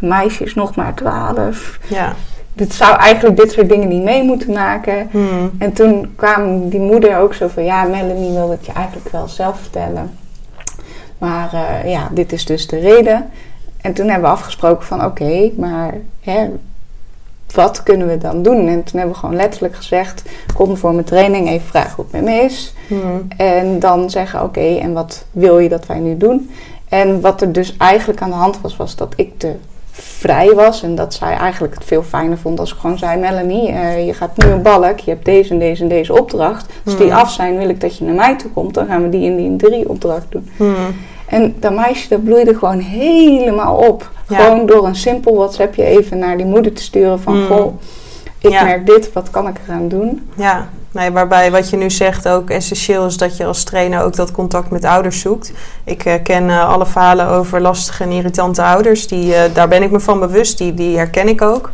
een meisje is nog maar twaalf. Ja dit zou eigenlijk dit soort dingen niet mee moeten maken. Hmm. En toen kwam die moeder ook zo van, ja, Melanie wil het je eigenlijk wel zelf vertellen. Maar uh, ja, dit is dus de reden. En toen hebben we afgesproken van, oké, okay, maar hè, wat kunnen we dan doen? En toen hebben we gewoon letterlijk gezegd, kom voor mijn training, even vragen hoe het met me is. Hmm. En dan zeggen, oké, okay, en wat wil je dat wij nu doen? En wat er dus eigenlijk aan de hand was, was dat ik de vrij was. En dat zij eigenlijk het veel fijner vond als ik gewoon zei: Melanie, uh, je gaat nu een balk, je hebt deze en deze en deze opdracht. Als die af zijn, wil ik dat je naar mij toe komt. Dan gaan we die en die en drie opdracht doen. Hmm. En dat meisje dat bloeide gewoon helemaal op. Ja. Gewoon door een simpel WhatsAppje even naar die moeder te sturen van... Hmm. Goh, ik ja. merk dit, wat kan ik eraan doen? Ja, nee, waarbij wat je nu zegt ook essentieel is dat je als trainer ook dat contact met ouders zoekt. Ik uh, ken uh, alle verhalen over lastige en irritante ouders. Die, uh, daar ben ik me van bewust, die, die herken ik ook.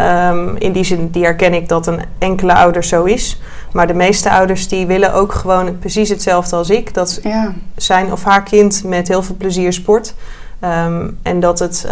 Um, in die zin, die herken ik dat een enkele ouder zo is. Maar de meeste ouders die willen ook gewoon precies hetzelfde als ik. Dat ja. zijn of haar kind met heel veel plezier sport. Um, en dat het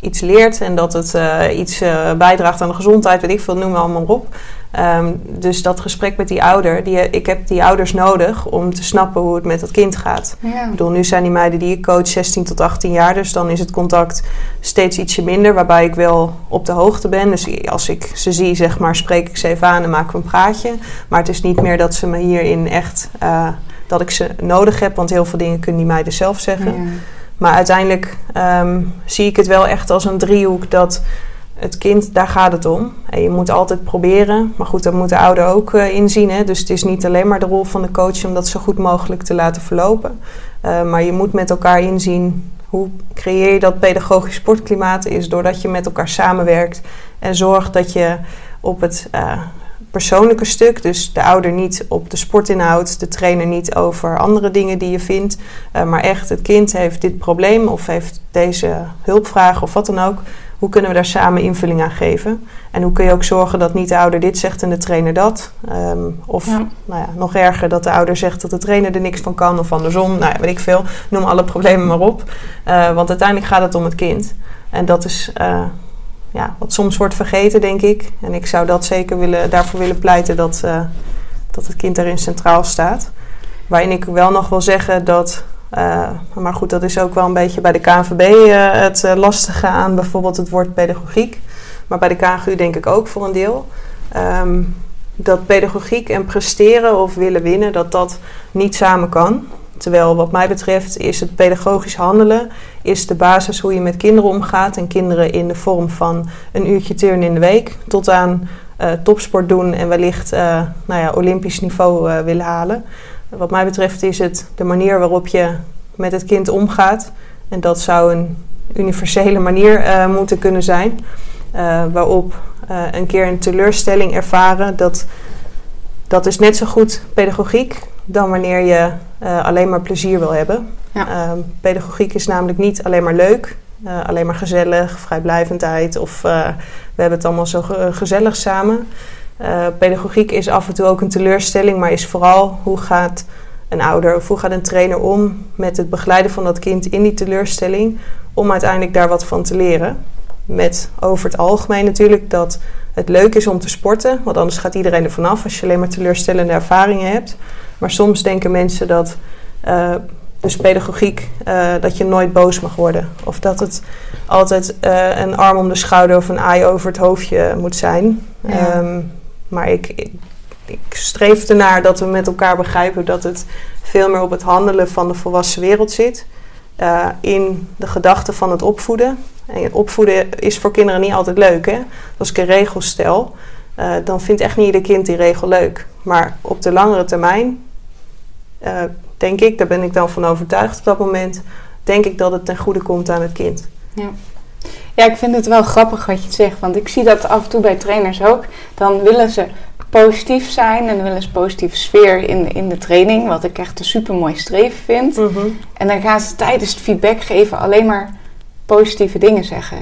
iets leert en dat het eh, iets uh, bijdraagt aan de gezondheid, weet ik veel, noem maar allemaal op. Ehm, dus dat gesprek met die ouder, die, ik heb die ouders nodig om te snappen hoe het met dat kind gaat. Ja. Ik bedoel, nu zijn die meiden die ik coach 16 tot 18 jaar, dus dan is het contact steeds ietsje minder, waarbij ik wel op de hoogte ben. Dus als ik ze zie, zeg maar, spreek ik ze even aan en maken we een praatje. Maar het is niet meer dat ze me hierin echt, uh, dat ik ze nodig heb, want heel veel dingen kunnen die meiden zelf zeggen. Ja. Maar uiteindelijk ehm, zie ik het wel echt als een driehoek dat het kind, daar gaat het om. En je moet altijd proberen. Maar goed, dat moet de ouder ook uh, inzien. Hè? Dus het is niet alleen maar de rol van de coach om dat zo goed mogelijk te laten verlopen. Uh, maar je moet met elkaar inzien hoe creëer je dat pedagogisch sportklimaat is doordat je met elkaar samenwerkt en zorgt dat je op het uh, persoonlijke stuk. Dus de ouder niet op de sportinhoud, de trainer niet over andere dingen die je vindt. Uh, maar echt, het kind heeft dit probleem of heeft deze hulpvraag of wat dan ook. Hoe kunnen we daar samen invulling aan geven? En hoe kun je ook zorgen dat niet de ouder dit zegt en de trainer dat? Um, of Nou ja, nog erger, dat de ouder zegt dat de trainer er niks van kan of andersom. Nou ja, weet ik veel. Noem alle problemen maar op. Uh, want uiteindelijk gaat het om het kind. En dat is uh, ja, wat soms wordt vergeten, denk ik. En ik zou dat zeker willen, daarvoor willen pleiten dat, uh, dat het kind daarin centraal staat. Waarin ik wel nog wil zeggen dat. Uh, maar goed, dat is ook wel een beetje bij de KNVB uh, het lastige aan bijvoorbeeld het woord pedagogiek. Maar bij de KNGU denk ik ook voor een deel. Um, dat pedagogiek en presteren of willen winnen, dat dat niet samen kan. Terwijl wat mij betreft is het pedagogisch handelen is de basis hoe je met kinderen omgaat. En kinderen in de vorm van een uurtje turn in de week tot aan uh, topsport doen en wellicht uh, nou ja, olympisch niveau uh, willen halen. Wat mij betreft is het de manier waarop je met het kind omgaat. En dat zou een universele manier moeten kunnen zijn. waarop een keer een teleurstelling ervaren, dat, dat is net zo goed pedagogiek dan wanneer je uh, alleen maar plezier wil hebben. Ja. Uh, pedagogiek is namelijk niet alleen maar leuk, uh, alleen maar gezellig, vrijblijvendheid of uh, we hebben het allemaal zo ge gezellig samen. pedagogiek is af en toe ook een teleurstelling, maar is vooral hoe gaat een ouder of hoe gaat een trainer om met het begeleiden van dat kind in die teleurstelling om uiteindelijk daar wat van te leren. Met over het algemeen natuurlijk dat het leuk is om te sporten, want anders gaat iedereen er vanaf als je alleen maar teleurstellende ervaringen hebt. Maar soms denken mensen dat uh, dus pedagogiek, uh, dat je nooit boos mag worden. Of dat het altijd uh, een arm om de schouder of een aai over het hoofdje moet zijn. Ja. Um, maar ik, ik, ik, streef ernaar dat we met elkaar begrijpen dat het veel meer op het handelen van de volwassen wereld zit. in de gedachte van het opvoeden. En opvoeden is voor kinderen niet altijd leuk. Hè? Als ik een regel stel, dan vindt echt niet ieder kind die regel leuk. Maar op de langere termijn uh, denk ik, daar ben ik dan van overtuigd op dat moment, denk ik dat het ten goede komt aan het kind. Ja. Ja, ik vind het wel grappig wat je zegt, want ik zie dat af en toe bij trainers ook. Dan willen ze positief zijn en willen ze positieve sfeer in, in de training, wat ik echt een super mooi streven vind. Mm -hmm. En dan gaan ze tijdens het feedback geven alleen maar positieve dingen zeggen.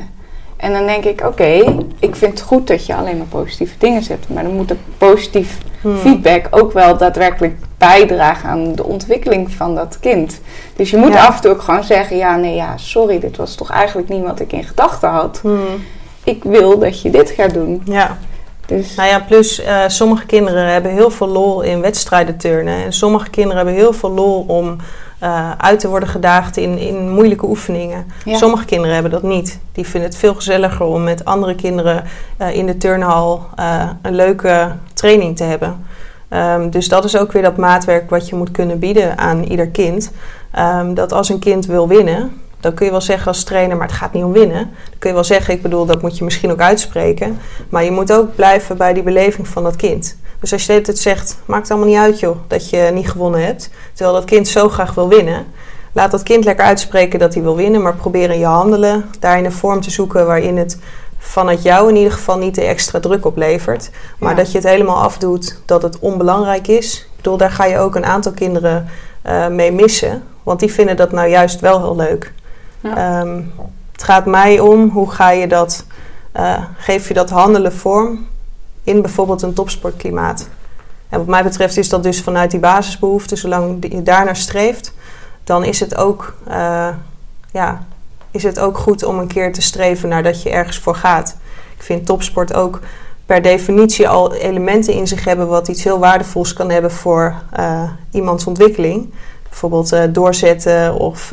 En dan denk ik, oké, okay, ik vind het goed dat je alleen maar positieve dingen zegt. Maar dan moet het positief hmm. feedback ook wel daadwerkelijk bijdragen aan de ontwikkeling van dat kind. Dus je moet ja. af en toe ook gewoon zeggen, ja, nee, ja, sorry, dit was toch eigenlijk niet wat ik in gedachten had. Hmm. Ik wil dat je dit gaat doen. Ja. Dus. Nou ja, plus uh, sommige kinderen hebben heel veel lol in wedstrijden turnen. En sommige kinderen hebben heel veel lol om uh, uit te worden gedaagd in, in moeilijke oefeningen. Ja. Sommige kinderen hebben dat niet. Die vinden het veel gezelliger om met andere kinderen uh, in de turnhal uh, een leuke training te hebben. Um, dus dat is ook weer dat maatwerk wat je moet kunnen bieden aan ieder kind. Um, dat als een kind wil winnen, dan kun je wel zeggen als trainer, maar het gaat niet om winnen. Dan kun je wel zeggen, ik bedoel, dat moet je misschien ook uitspreken. Maar je moet ook blijven bij die beleving van dat kind. Dus als je het zegt, maakt allemaal niet uit joh, dat je niet gewonnen hebt. Terwijl dat kind zo graag wil winnen. Laat dat kind lekker uitspreken dat hij wil winnen, maar probeer in je handelen daarin een vorm te zoeken waarin het vanuit jou in ieder geval niet de extra druk oplevert. Maar ja. dat je het helemaal afdoet dat het onbelangrijk is. Ik bedoel, daar ga je ook een aantal kinderen uh, mee missen. Want die vinden dat nou juist wel heel leuk. Um, het gaat mij om, hoe ga je dat, uh, geef je dat handelen vorm in bijvoorbeeld een topsportklimaat. En wat mij betreft is dat dus vanuit die basisbehoeften, zolang je daarnaar streeft, dan is het ook, uh, ja, is het ook goed om een keer te streven naar dat je ergens voor gaat. Ik vind topsport ook per definitie al elementen in zich hebben wat iets heel waardevols kan hebben voor uh, iemands ontwikkeling. Bijvoorbeeld doorzetten of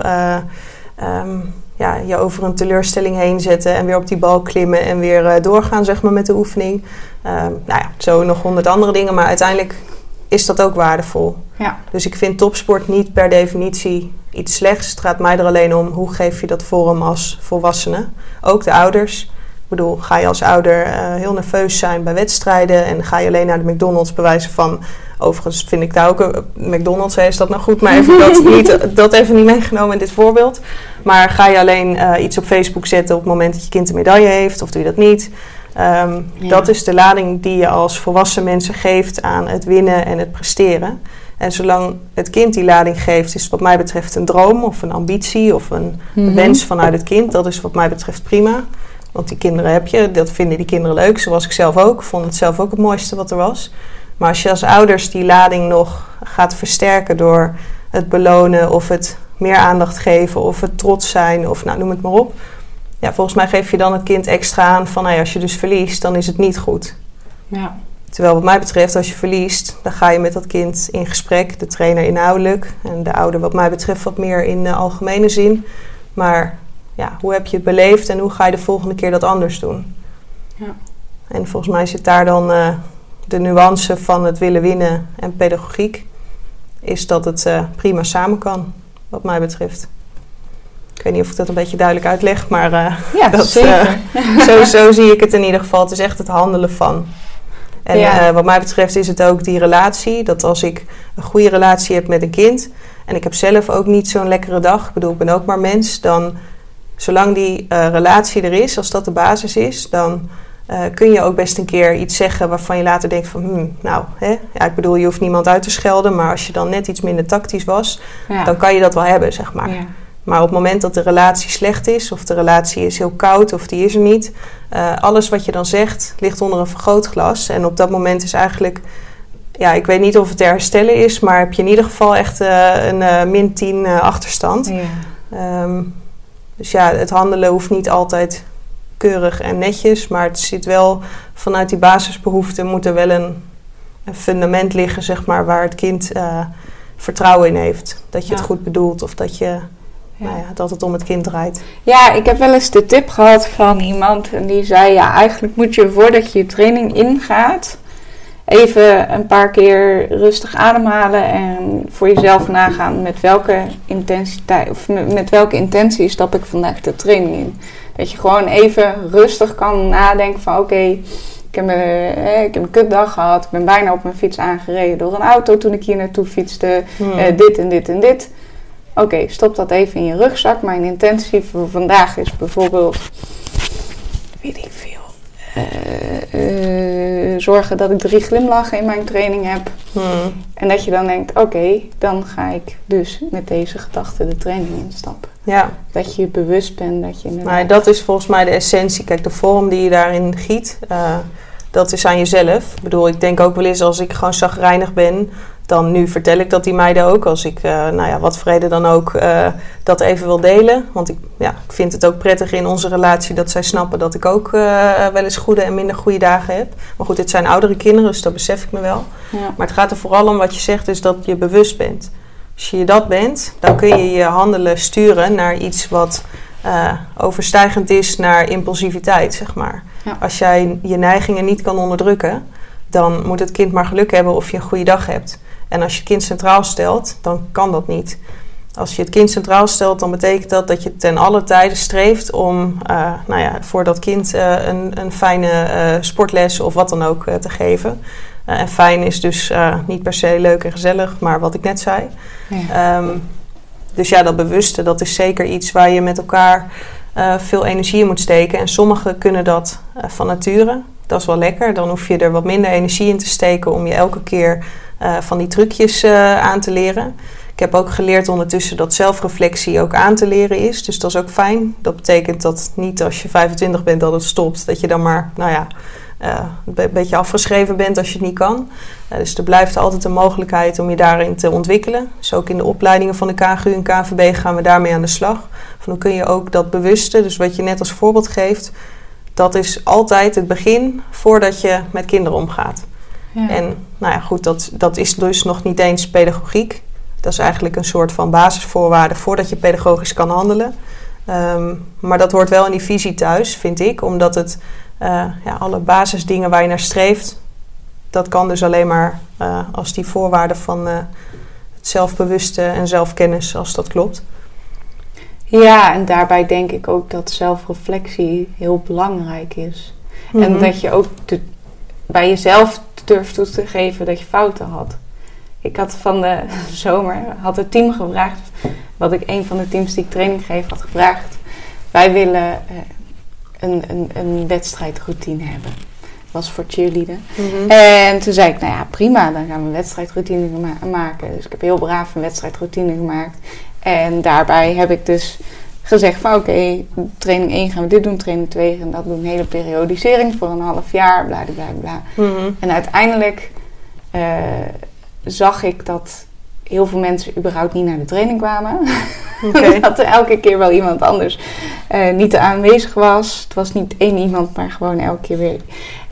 um, ja, je over een teleurstelling heen zetten en weer op die bal klimmen en weer doorgaan zeg maar, met de oefening. nou ja, zo nog honderd andere dingen, maar uiteindelijk is dat ook waardevol. Ja. Dus ik vind topsport niet per definitie iets slechts. Het gaat mij er alleen om hoe geef je dat vorm als volwassene. Ook de ouders. Bedoel, ga je als ouder uh, heel nerveus zijn bij wedstrijden en ga je alleen naar de McDonald's bewijzen van. Overigens vind ik daar ook een McDonald's, is dat nou goed, maar even dat, niet, dat even niet meegenomen in dit voorbeeld. Maar ga je alleen uh, iets op Facebook zetten op het moment dat je kind een medaille heeft, of doe je dat niet? Um, ja. Dat is de lading die je als volwassen mensen geeft aan het winnen en het presteren. En zolang het kind die lading geeft, is het wat mij betreft een droom of een ambitie of een mm -hmm. wens vanuit het kind. Dat is wat mij betreft prima. Want die kinderen heb je, dat vinden die kinderen leuk, zoals ik zelf ook. Ik vond het zelf ook het mooiste wat er was. Maar als je als ouders die lading nog gaat versterken door het belonen of het meer aandacht geven of het trots zijn of nou, noem het maar op. Ja, volgens mij geef je dan het kind extra aan van nou ja, als je dus verliest, dan is het niet goed. Ja. Terwijl wat mij betreft, als je verliest, dan ga je met dat kind in gesprek. De trainer inhoudelijk en de ouder wat mij betreft wat meer in de algemene zin. Maar ja, hoe heb je het beleefd en hoe ga je de volgende keer dat anders doen? Ja. En volgens mij zit daar dan uh, de nuance van het willen winnen en pedagogiek. Is dat het uh, prima samen kan, wat mij betreft. Ik weet niet of ik dat een beetje duidelijk uitleg, maar uh, ja, dat, zeker. zo, zo zie ik het in ieder geval. Het is echt het handelen van. En ja. wat mij betreft is het ook die relatie. Dat als ik een goede relatie heb met een kind. En ik heb zelf ook niet zo'n lekkere dag. Ik bedoel, ik ben ook maar mens. Dan zolang die uh, relatie er is, als dat de basis is, dan uh, kun je ook best een keer iets zeggen waarvan je later denkt van, hmm, nou, hè? Ja, ik bedoel, je hoeft niemand uit te schelden, maar als je dan net iets minder tactisch was, ja. dan kan je dat wel hebben, zeg maar. Ja. Maar op het moment dat de relatie slecht is, of de relatie is heel koud, of die is er niet, uh, alles wat je dan zegt ligt onder een vergrootglas. En op dat moment is eigenlijk, ja, ik weet niet of het te herstellen is, maar heb je in ieder geval echt een min 10 achterstand. Ja. Um, dus ja, het handelen hoeft niet altijd keurig en netjes, maar het zit wel vanuit die basisbehoeften moet er wel een, een fundament liggen, zeg maar, waar het kind uh, vertrouwen in heeft. Dat je ja. het goed bedoelt of dat je. Ja. Nou ja, dat het om het kind draait. Ja, ik heb wel eens de tip gehad van iemand en die zei: Ja, eigenlijk moet je voordat je je training ingaat, even een paar keer rustig ademhalen en voor jezelf nagaan met welke intensiteit of met welke intentie stap ik vandaag de training in. Dat je gewoon even rustig kan nadenken van oké, okay, ik, heb een, ik heb een kutdag gehad, ik ben bijna op mijn fiets aangereden door een auto toen ik hier naartoe fietste, hmm. uh, dit en dit en dit. Oké, okay, stop dat even in je rugzak. Mijn intentie voor vandaag is bijvoorbeeld, weet ik veel uh, zorgen dat ik drie glimlachen in mijn training heb. Hmm. En dat je dan denkt, oké, dan ga ik dus met deze gedachte de training instappen. Ja. Dat je bewust bent dat je... Maar dat is volgens mij de essentie. Kijk, de vorm die je daarin giet, uh, dat is aan jezelf. Ik bedoel, ik denk ook wel eens als ik gewoon zagrijnig ben dan nu vertel ik dat die meiden ook, als ik, uh, nou ja, wat vrede dan ook, uh, dat even wil delen. Want ik, ja, ik vind het ook prettig in onze relatie dat zij snappen dat ik ook uh, wel eens goede en minder goede dagen heb. Maar goed, dit zijn oudere kinderen, dus dat besef ik me wel. Ja. Maar het gaat er vooral om wat je zegt, is dat je bewust bent. Als je dat bent, dan kun je je handelen sturen naar iets wat overstijgend is naar impulsiviteit, zeg maar. Ja. Als jij je neigingen niet kan onderdrukken, dan moet het kind maar geluk hebben of je een goede dag hebt. En als je het kind centraal stelt, dan kan dat niet. Als je het kind centraal stelt, dan betekent dat dat je ten alle tijden streeft om uh, nou ja, voor dat kind uh, een, een, fijne uh, sportles of wat dan ook te geven. en fijn is dus niet per se leuk en gezellig, maar wat ik net zei. Ja. Um, dus ja, dat bewuste, dat is zeker iets waar je met elkaar veel energie in moet steken. En sommigen kunnen dat van nature. Dat is wel lekker. Dan hoef je er wat minder energie in te steken om je elke keer uh, van die trucjes aan te leren. Ik heb ook geleerd ondertussen dat zelfreflectie ook aan te leren is. Dus dat is ook fijn. Dat betekent dat niet als je 25 bent dat het stopt. Dat je dan maar, nou ja, een beetje afgeschreven bent als je het niet kan. dus er blijft altijd een mogelijkheid om je daarin te ontwikkelen. Dus ook in de opleidingen van de KGU en KVB gaan we daarmee aan de slag. Van hoe kun je ook dat bewuste, dus wat je net als voorbeeld geeft, dat is altijd het begin voordat je met kinderen omgaat. Ja. En nou ja, goed, dat, dat is dus nog niet eens pedagogiek. Dat is eigenlijk een soort van basisvoorwaarde voordat je pedagogisch kan handelen. Ehm, maar dat hoort wel in die visie thuis, vind ik, omdat het ja, alle basisdingen waar je naar streeft, dat kan dus alleen maar uh, als die voorwaarden van uh, het zelfbewuste en zelfkennis, als dat klopt. Ja, en daarbij denk ik ook dat zelfreflectie heel belangrijk is. En mhm. dat je ook bij jezelf durft toe te geven dat je fouten had. Ik had van de zomer had het team gevraagd, wat ik een van de teams die ik training geef had gevraagd. Wij willen een, een, een wedstrijdroutine hebben. Dat was voor cheerleaden. Mhm. En toen zei ik, nou ja, prima, dan gaan we een wedstrijdroutine maken. Dus ik heb heel braaf een wedstrijdroutine gemaakt. En daarbij heb ik dus gezegd van oké, training 1 gaan we dit doen, training 2 en dat doen. Hele periodisering voor een half jaar, bla bla bla. Mm En uiteindelijk uh, zag ik dat heel veel mensen überhaupt niet naar de training kwamen. Okay. dat er elke keer wel iemand anders uh, niet aanwezig was. Het was niet één iemand, maar gewoon elke keer weer.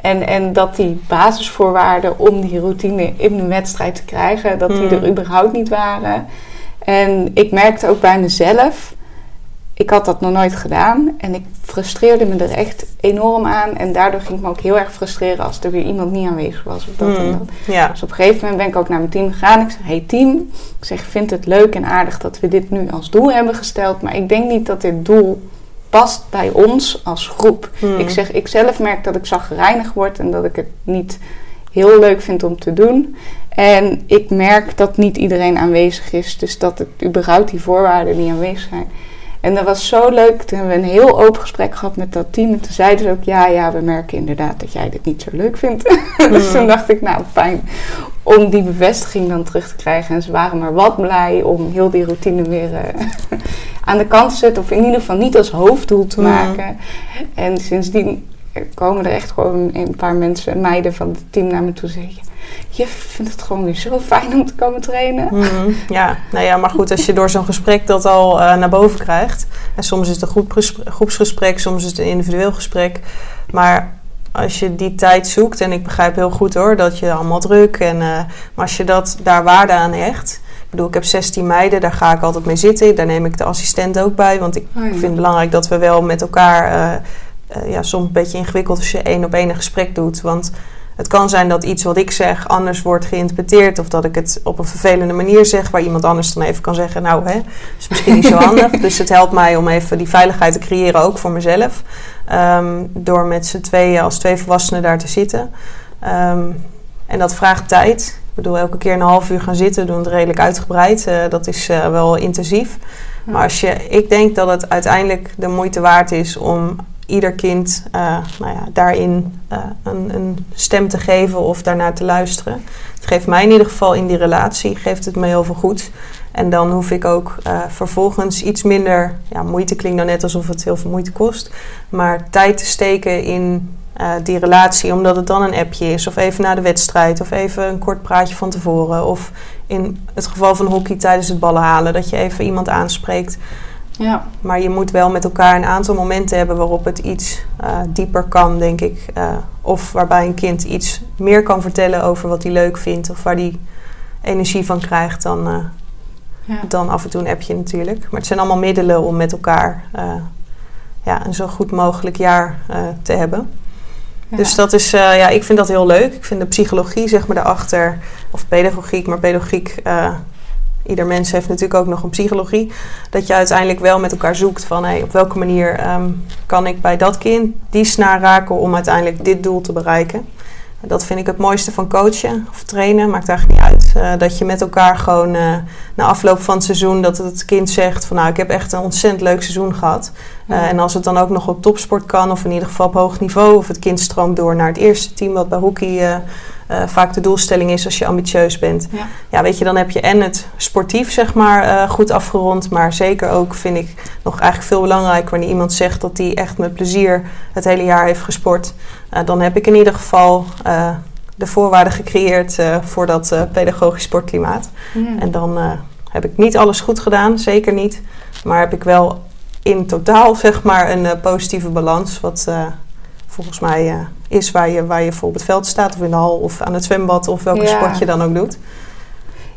En, en dat die basisvoorwaarden om die routine in een wedstrijd te krijgen, dat die er mhm. überhaupt niet waren. En ik merkte ook bij mezelf, ik had dat nog nooit gedaan en ik frustreerde me er echt enorm aan. En daardoor ging ik me ook heel erg frustreren als er weer iemand niet aanwezig was. Of dat en mm, dat. Ja. Dus op een gegeven moment ben ik ook naar mijn team gegaan. Ik zeg, hey team, ik zeg, vind het leuk en aardig dat we dit nu als doel hebben gesteld. Maar ik denk niet dat dit doel past bij ons als groep. Mm. Ik zeg, ik zelf merk dat ik zagrijnig word en dat ik het niet heel leuk vind om te doen. En ik merk dat niet iedereen aanwezig is. Dus dat het überhaupt die voorwaarden niet aanwezig zijn. En dat was zo leuk. Toen hebben we een heel open gesprek gehad met dat team. En toen zeiden ze ook, ja, ja, we merken inderdaad dat jij dit niet zo leuk vindt. dus toen dacht ik, nou fijn om die bevestiging dan terug te krijgen. En ze waren maar wat blij om heel die routine weer uh, aan de kant te zetten. Of in ieder geval niet als hoofddoel te maken. En sindsdien komen er echt gewoon een paar mensen, meiden van het team naar me toe zeggen je vindt het gewoon weer zo fijn om te komen trainen. Mhm, ja, nou ja, maar goed, als je door zo'n gesprek dat al uh, naar boven krijgt. En soms is het een groepsgesprek, soms is het een individueel gesprek. Maar als je die tijd zoekt, en ik begrijp heel goed hoor, dat je allemaal druk. En, uh, maar als je dat, daar waarde aan hecht. Ik bedoel, ik heb 16 meiden, daar ga ik altijd mee zitten. Daar neem ik de assistent ook bij. Want ik oh, vind het belangrijk dat we wel met elkaar. Uh, ja, soms een beetje ingewikkeld als je één op één een gesprek doet. Want het kan zijn dat iets wat ik zeg anders wordt geïnterpreteerd. Of dat ik het op een vervelende manier zeg. Waar iemand anders dan even kan zeggen. Nou, hè, is misschien niet zo handig. dus het helpt mij om even die veiligheid te creëren. Ook voor mezelf. Um, door met z'n tweeën als twee volwassenen daar te zitten. Um, en dat vraagt tijd. Ik bedoel, elke keer een half uur gaan zitten. Doen het redelijk uitgebreid. Uh, dat is uh, wel intensief. Maar als je, ik denk dat het uiteindelijk de moeite waard is om ieder kind uh, nou ja, daarin uh, een, een, stem te geven of daarnaar te luisteren. Het geeft mij in ieder geval in die relatie, geeft het me heel veel goed. En dan hoef ik ook uh, vervolgens iets minder, ja, moeite klinkt dan net alsof het heel veel moeite kost, maar tijd te steken in die relatie, omdat het dan een appje is, of even na de wedstrijd, of even een kort praatje van tevoren, of in het geval van hockey tijdens het ballen halen, dat je even iemand aanspreekt. Ja. Maar je moet wel met elkaar een aantal momenten hebben waarop het iets uh, dieper kan, denk ik. Uh, of waarbij een kind iets meer kan vertellen over wat hij leuk vindt of waar hij energie van krijgt dan, uh, ja. dan af en toe een appje natuurlijk. Maar het zijn allemaal middelen om met elkaar ja, een zo goed mogelijk jaar te hebben. Ja. Dus dat is, ja, ik vind dat heel leuk. Ik vind de psychologie, zeg maar, daarachter, of pedagogiek, maar pedagogiek ieder mens heeft natuurlijk ook nog een psychologie. Dat je uiteindelijk wel met elkaar zoekt van hey, op welke manier um, kan ik bij dat kind die snaar raken om uiteindelijk dit doel te bereiken. Dat vind ik het mooiste van coachen of trainen. Maakt eigenlijk niet uit. Uh, dat je met elkaar gewoon uh, na afloop van het seizoen... dat het kind zegt van nou, ik heb echt een ontzettend leuk seizoen gehad. Uh, en als het dan ook nog op topsport kan... of in ieder geval op hoog niveau... of het kind stroomt door naar het eerste team... wat bij hockey eh, vaak de doelstelling is als je ambitieus bent. Ja. Ja, weet je, dan heb je en het sportief, zeg maar, eh, goed afgerond. Maar zeker ook vind ik nog eigenlijk veel belangrijker wanneer iemand zegt dat hij echt met plezier het hele jaar heeft gesport. Eh, dan heb ik in ieder geval de voorwaarden gecreëerd voor dat pedagogisch sportklimaat. En dan heb ik niet alles goed gedaan, zeker niet. Maar heb ik wel in totaal zeg maar een positieve balans. Wat volgens mij eh, is waar je, waar je voor op het veld staat. Of in de hal of aan het zwembad of welke Ja. sport je dan ook doet.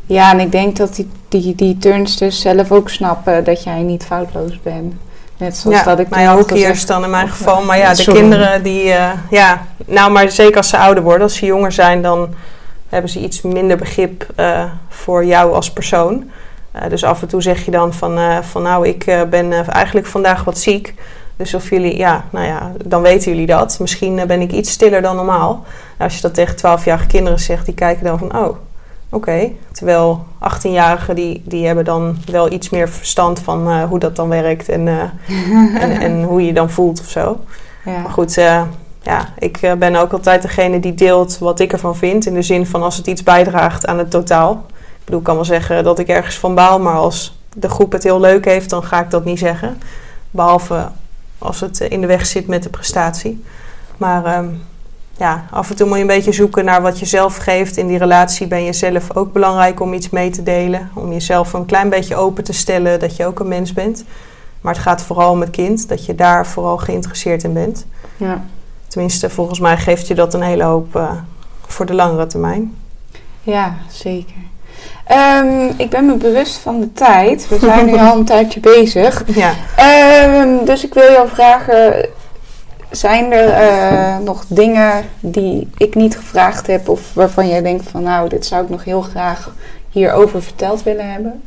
Ja, en ik denk dat die, die, die turnsters zelf ook snappen dat jij niet foutloos bent. Net zoals dat ik had hockeyers gezegd. dan in mijn geval. Maar ja, de sorry. kinderen die... eh, ja, nou, maar zeker als ze ouder worden. Als ze jonger zijn, dan hebben ze iets minder begrip eh, voor jou als persoon. Dus af en toe zeg je dan van, van nou, ik ben eigenlijk vandaag wat ziek. Dus of jullie, ja, nou ja, dan weten jullie dat. Misschien eh, ben ik iets stiller dan normaal. Als je dat tegen 12-jarige kinderen zegt, die kijken dan van, oh, oké. Terwijl 18-jarigen, die, die hebben dan wel iets meer verstand van eh, hoe dat dan werkt en, eh, en, en hoe je dan voelt of zo. Ja. Maar goed, ja, ik ben ook altijd degene die deelt wat ik ervan vind. In de zin van als het iets bijdraagt aan het totaal. Ik bedoel, ik kan wel zeggen dat ik ergens van baal, maar als de groep het heel leuk heeft, dan ga ik dat niet zeggen. Behalve als het eh, in de weg zit met de prestatie. Maar ehm, ja, af en toe moet je een beetje zoeken naar wat je zelf geeft. In die relatie ben je zelf ook belangrijk om iets mee te delen. Om jezelf een klein beetje open te stellen dat je ook een mens bent. Maar het gaat vooral om het kind, dat je daar vooral geïnteresseerd in bent. Ja. Tenminste, volgens mij geeft je dat een hele hoop eh, voor de langere termijn. ja, zeker. Ehm, ik ben me bewust van de tijd. We zijn nu al een tijdje bezig. Ja, Ehm, dus ik wil jou vragen: zijn er eh, nog dingen die ik niet gevraagd heb, of waarvan jij denkt van nou, dit zou ik nog heel graag hierover verteld willen hebben?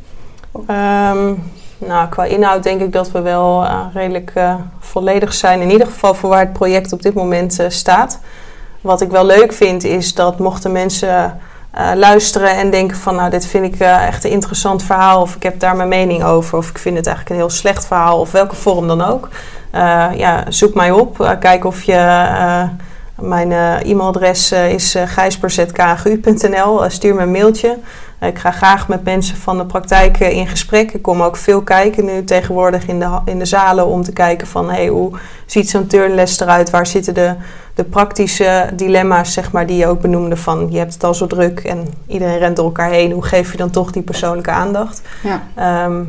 Ehm, nou, qua inhoud denk ik dat we wel eh, redelijk eh, volledig zijn. In ieder geval voor waar het project op dit moment staat. Wat ik wel leuk vind is dat mochten mensen eh, luisteren en denken van... nou, dit vind ik eh, echt een interessant verhaal... of ik heb daar mijn mening over... of ik vind het eigenlijk een heel slecht verhaal... of welke vorm dan ook. Eh, ja, zoek mij op. Kijk of je... mijn e-mailadres is uh, stuur me een mailtje. Ik ga graag met mensen van de praktijk eh, in gesprek. Ik kom ook veel kijken nu tegenwoordig in de, in de zalen om te kijken van hey, hoe ziet zo'n turnles eruit? Waar zitten de, de praktische dilemma's zeg maar, die je ook benoemde van je hebt het al zo druk en iedereen rent door elkaar heen. Hoe geef je dan toch die persoonlijke aandacht? Ja. Ehm,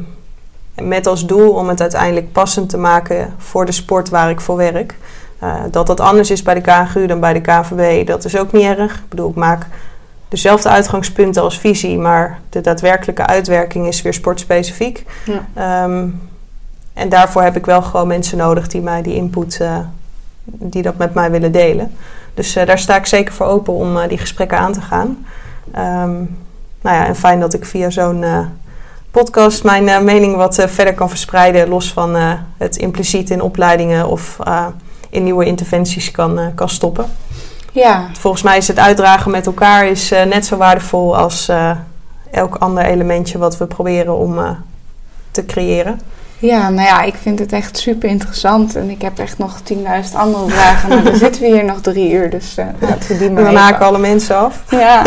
met als doel om het uiteindelijk passend te maken voor de sport waar ik voor werk. Eh, dat dat anders is bij de KNGU dan bij de KNVB, dat is ook niet erg. Ik bedoel, ik maak dezelfde uitgangspunten als visie, maar de daadwerkelijke uitwerking is weer sportspecifiek. Ja. Ehm, en daarvoor heb ik wel gewoon mensen nodig die mij die input, eh, die dat met mij willen delen. Dus eh, daar sta ik zeker voor open om eh, die gesprekken aan te gaan. Ehm, nou ja, en fijn dat ik via zo'n podcast mijn mening wat verder kan verspreiden, los van het impliciet in opleidingen of in nieuwe interventies kan, kan stoppen. Ja, Volgens mij is het uitdragen met elkaar is, eh, net zo waardevol als eh, elk ander elementje wat we proberen om eh, te creëren. Ja, nou ja, ik vind het echt super interessant. En ik heb echt nog 10.000 andere vragen. Maar dan zitten we hier nog drie uur. Dus eh, laten we die maar dan even- haken alle mensen af. Ja, ja,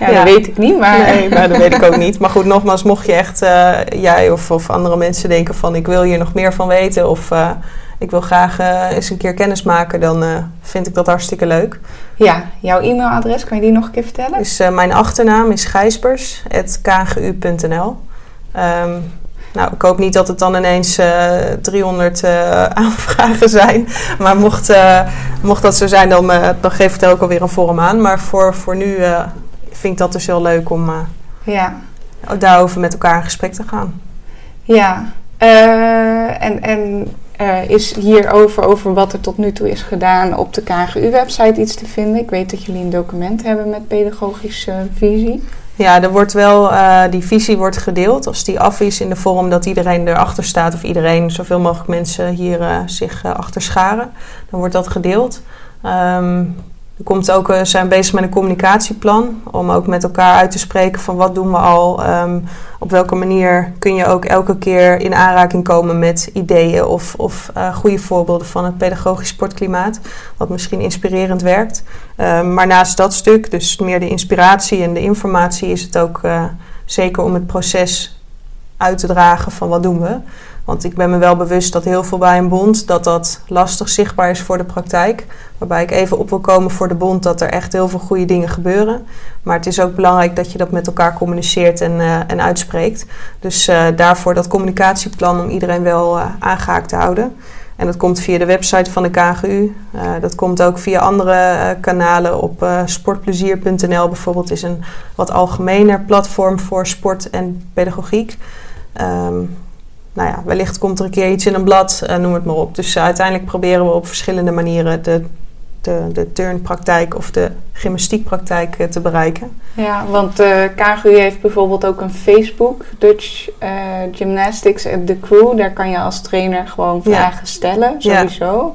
Ja. dat weet ik niet. Maar Nee, maar dat weet ik ook niet. Maar goed, nogmaals, mocht je echt, jij of, of andere mensen denken van ik wil hier nog meer van weten of ik wil graag eh, eens een keer kennis maken, dan eh, vind ik dat hartstikke leuk. ja, jouw e-mailadres, kan je die nog een keer vertellen? Dus eh, mijn achternaam is gijspers.kgu.nl. Ehm nou, ik hoop niet dat het dan ineens eh 300 eh, aanvragen zijn. Maar mocht, mocht dat zo zijn, dan, dan geef ik er ook alweer een vorm aan. Maar voor, voor nu vind ik dat dus heel leuk om Ja, daarover met elkaar in gesprek te gaan. ja. En en eh, is hierover, over wat er tot nu toe is gedaan, op de KGU-website iets te vinden? Ik weet dat jullie een document hebben met pedagogische visie. Ja, er wordt wel, eh, die visie wordt gedeeld. Als die af is in de vorm dat iedereen erachter staat, of iedereen, zoveel mogelijk mensen hier eh, zich achter scharen, dan wordt dat gedeeld. Ehm, Komt ook, we zijn bezig met een communicatieplan om ook met elkaar uit te spreken van wat doen we al. Um, op welke manier kun je ook elke keer in aanraking komen met ideeën of, of uh, goede voorbeelden van het pedagogisch sportklimaat. Wat misschien inspirerend werkt. Um, maar naast dat stuk, dus meer de inspiratie en de informatie, is het ook uh, zeker om het proces uit te dragen van wat doen we. Want ik ben me wel bewust dat heel veel bij een bond dat dat lastig zichtbaar is voor de praktijk. Waarbij ik even op wil komen voor de bond dat er echt heel veel goede dingen gebeuren. Maar het is ook belangrijk dat je dat met elkaar communiceert en, uh, en uitspreekt. Dus uh, daarvoor dat communicatieplan om iedereen wel uh, aangehaakt te houden. En dat komt via de website van de KGU. dat komt ook via andere kanalen op sportplezier.nl bijvoorbeeld is een wat algemener platform voor sport en pedagogiek. Um, nou ja, wellicht komt er een keer iets in een blad, uh, noem het maar op. Dus uh, uiteindelijk proberen we op verschillende manieren de, de, de turnpraktijk of de gymnastiekpraktijk uh, te bereiken. Ja, want de KGU heeft bijvoorbeeld ook een Facebook, Dutch Gymnastics at the Crew. Daar kan je als trainer gewoon vragen ja. stellen, sowieso.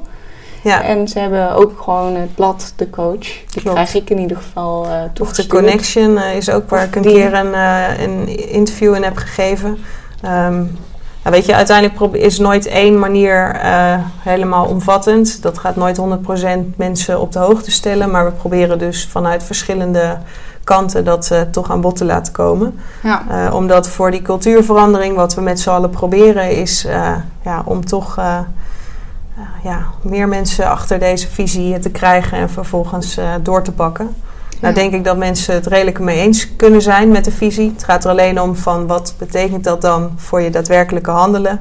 Ja. En ze hebben ook gewoon het blad, de coach. Die Klopt. krijg ik in ieder geval uh, Of de Connection is ook waar ik een die. keer een, een interview in heb gegeven. Um, nou, weet je, uiteindelijk is nooit één manier uh, helemaal omvattend. Dat gaat nooit 100% mensen op de hoogte stellen. Maar we proberen dus vanuit verschillende kanten dat uh, toch aan bod te laten komen. Ja. Uh, omdat voor die cultuurverandering, wat we met z'n allen proberen, is ja, om toch ja, meer mensen achter deze visie te krijgen en vervolgens door te pakken. Nou denk ik dat mensen het redelijk mee eens kunnen zijn met de visie. Het gaat er alleen om van wat betekent dat dan voor je daadwerkelijke handelen.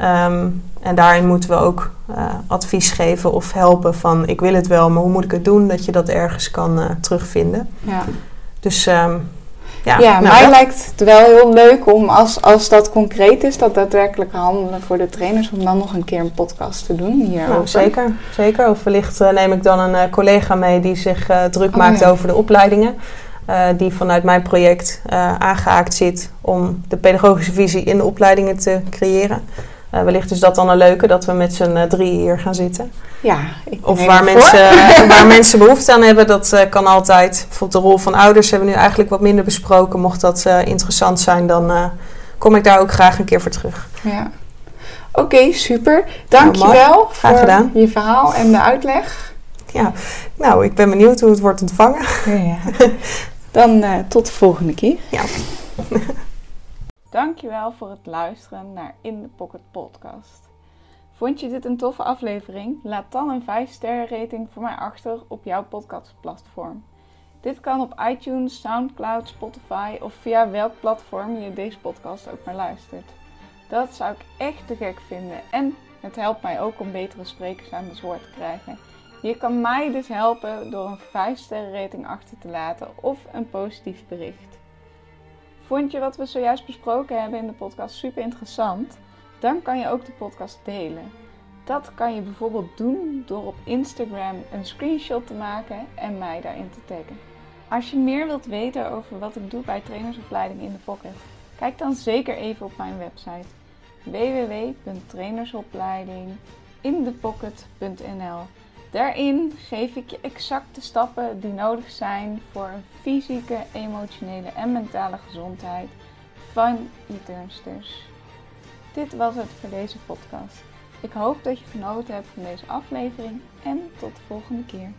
Um, en daarin moeten we ook uh, advies geven of helpen van ik wil het wel, maar hoe moet ik het doen? Dat je dat ergens kan uh, terugvinden. Ja. Dus um, ja, ja nou, mij dat. lijkt het wel heel leuk om als, als dat concreet is, dat daadwerkelijk handelen voor de trainers, om dan nog een keer een podcast te doen hierover. Nou, zeker, zeker. Of wellicht uh, neem ik dan een uh, collega mee die zich uh, druk oh, maakt ja. over de opleidingen. die vanuit mijn project aangehaakt zit om de pedagogische visie in de opleidingen te creëren. Uh, wellicht is dat dan een leuke dat we met z'n uh, drie hier gaan zitten. Ja, of waar mensen, waar mensen behoefte aan hebben, dat uh, kan altijd. Bijvoorbeeld de rol van ouders hebben we nu eigenlijk wat minder besproken. Mocht dat interessant zijn, dan kom ik daar ook graag een keer voor terug. Ja. Oké, okay, super. Dankjewel nou, voor gedaan. je verhaal en de uitleg. Ja, nou, ik ben benieuwd hoe het wordt ontvangen. Ja, dan tot de volgende keer. Ja. Dankjewel voor het luisteren naar In The Pocket podcast. Vond je dit een toffe aflevering? Laat dan een 5 sterren rating voor mij achter op jouw podcastplatform. Dit kan op iTunes, Soundcloud, Spotify of via welk platform je deze podcast ook maar luistert. Dat zou ik echt te gek vinden en het helpt mij ook om betere sprekers aan het woord te krijgen. Je kan mij dus helpen door een 5 sterren rating achter te laten of een positief bericht. Vond je wat we zojuist besproken hebben in de podcast super interessant? Dan kan je ook de podcast delen. Dat kan je bijvoorbeeld doen door op Instagram een screenshot te maken en mij daarin te taggen. Als je meer wilt weten over wat ik doe bij trainersopleiding in de pocket, kijk dan zeker even op mijn website www.trainersopleidingindepocket.nl. Daarin geef ik je exact de stappen die nodig zijn voor een fysieke, emotionele en mentale gezondheid van je turnsters. Dit was het voor deze podcast. Ik hoop dat je genoten hebt van deze aflevering en tot de volgende keer.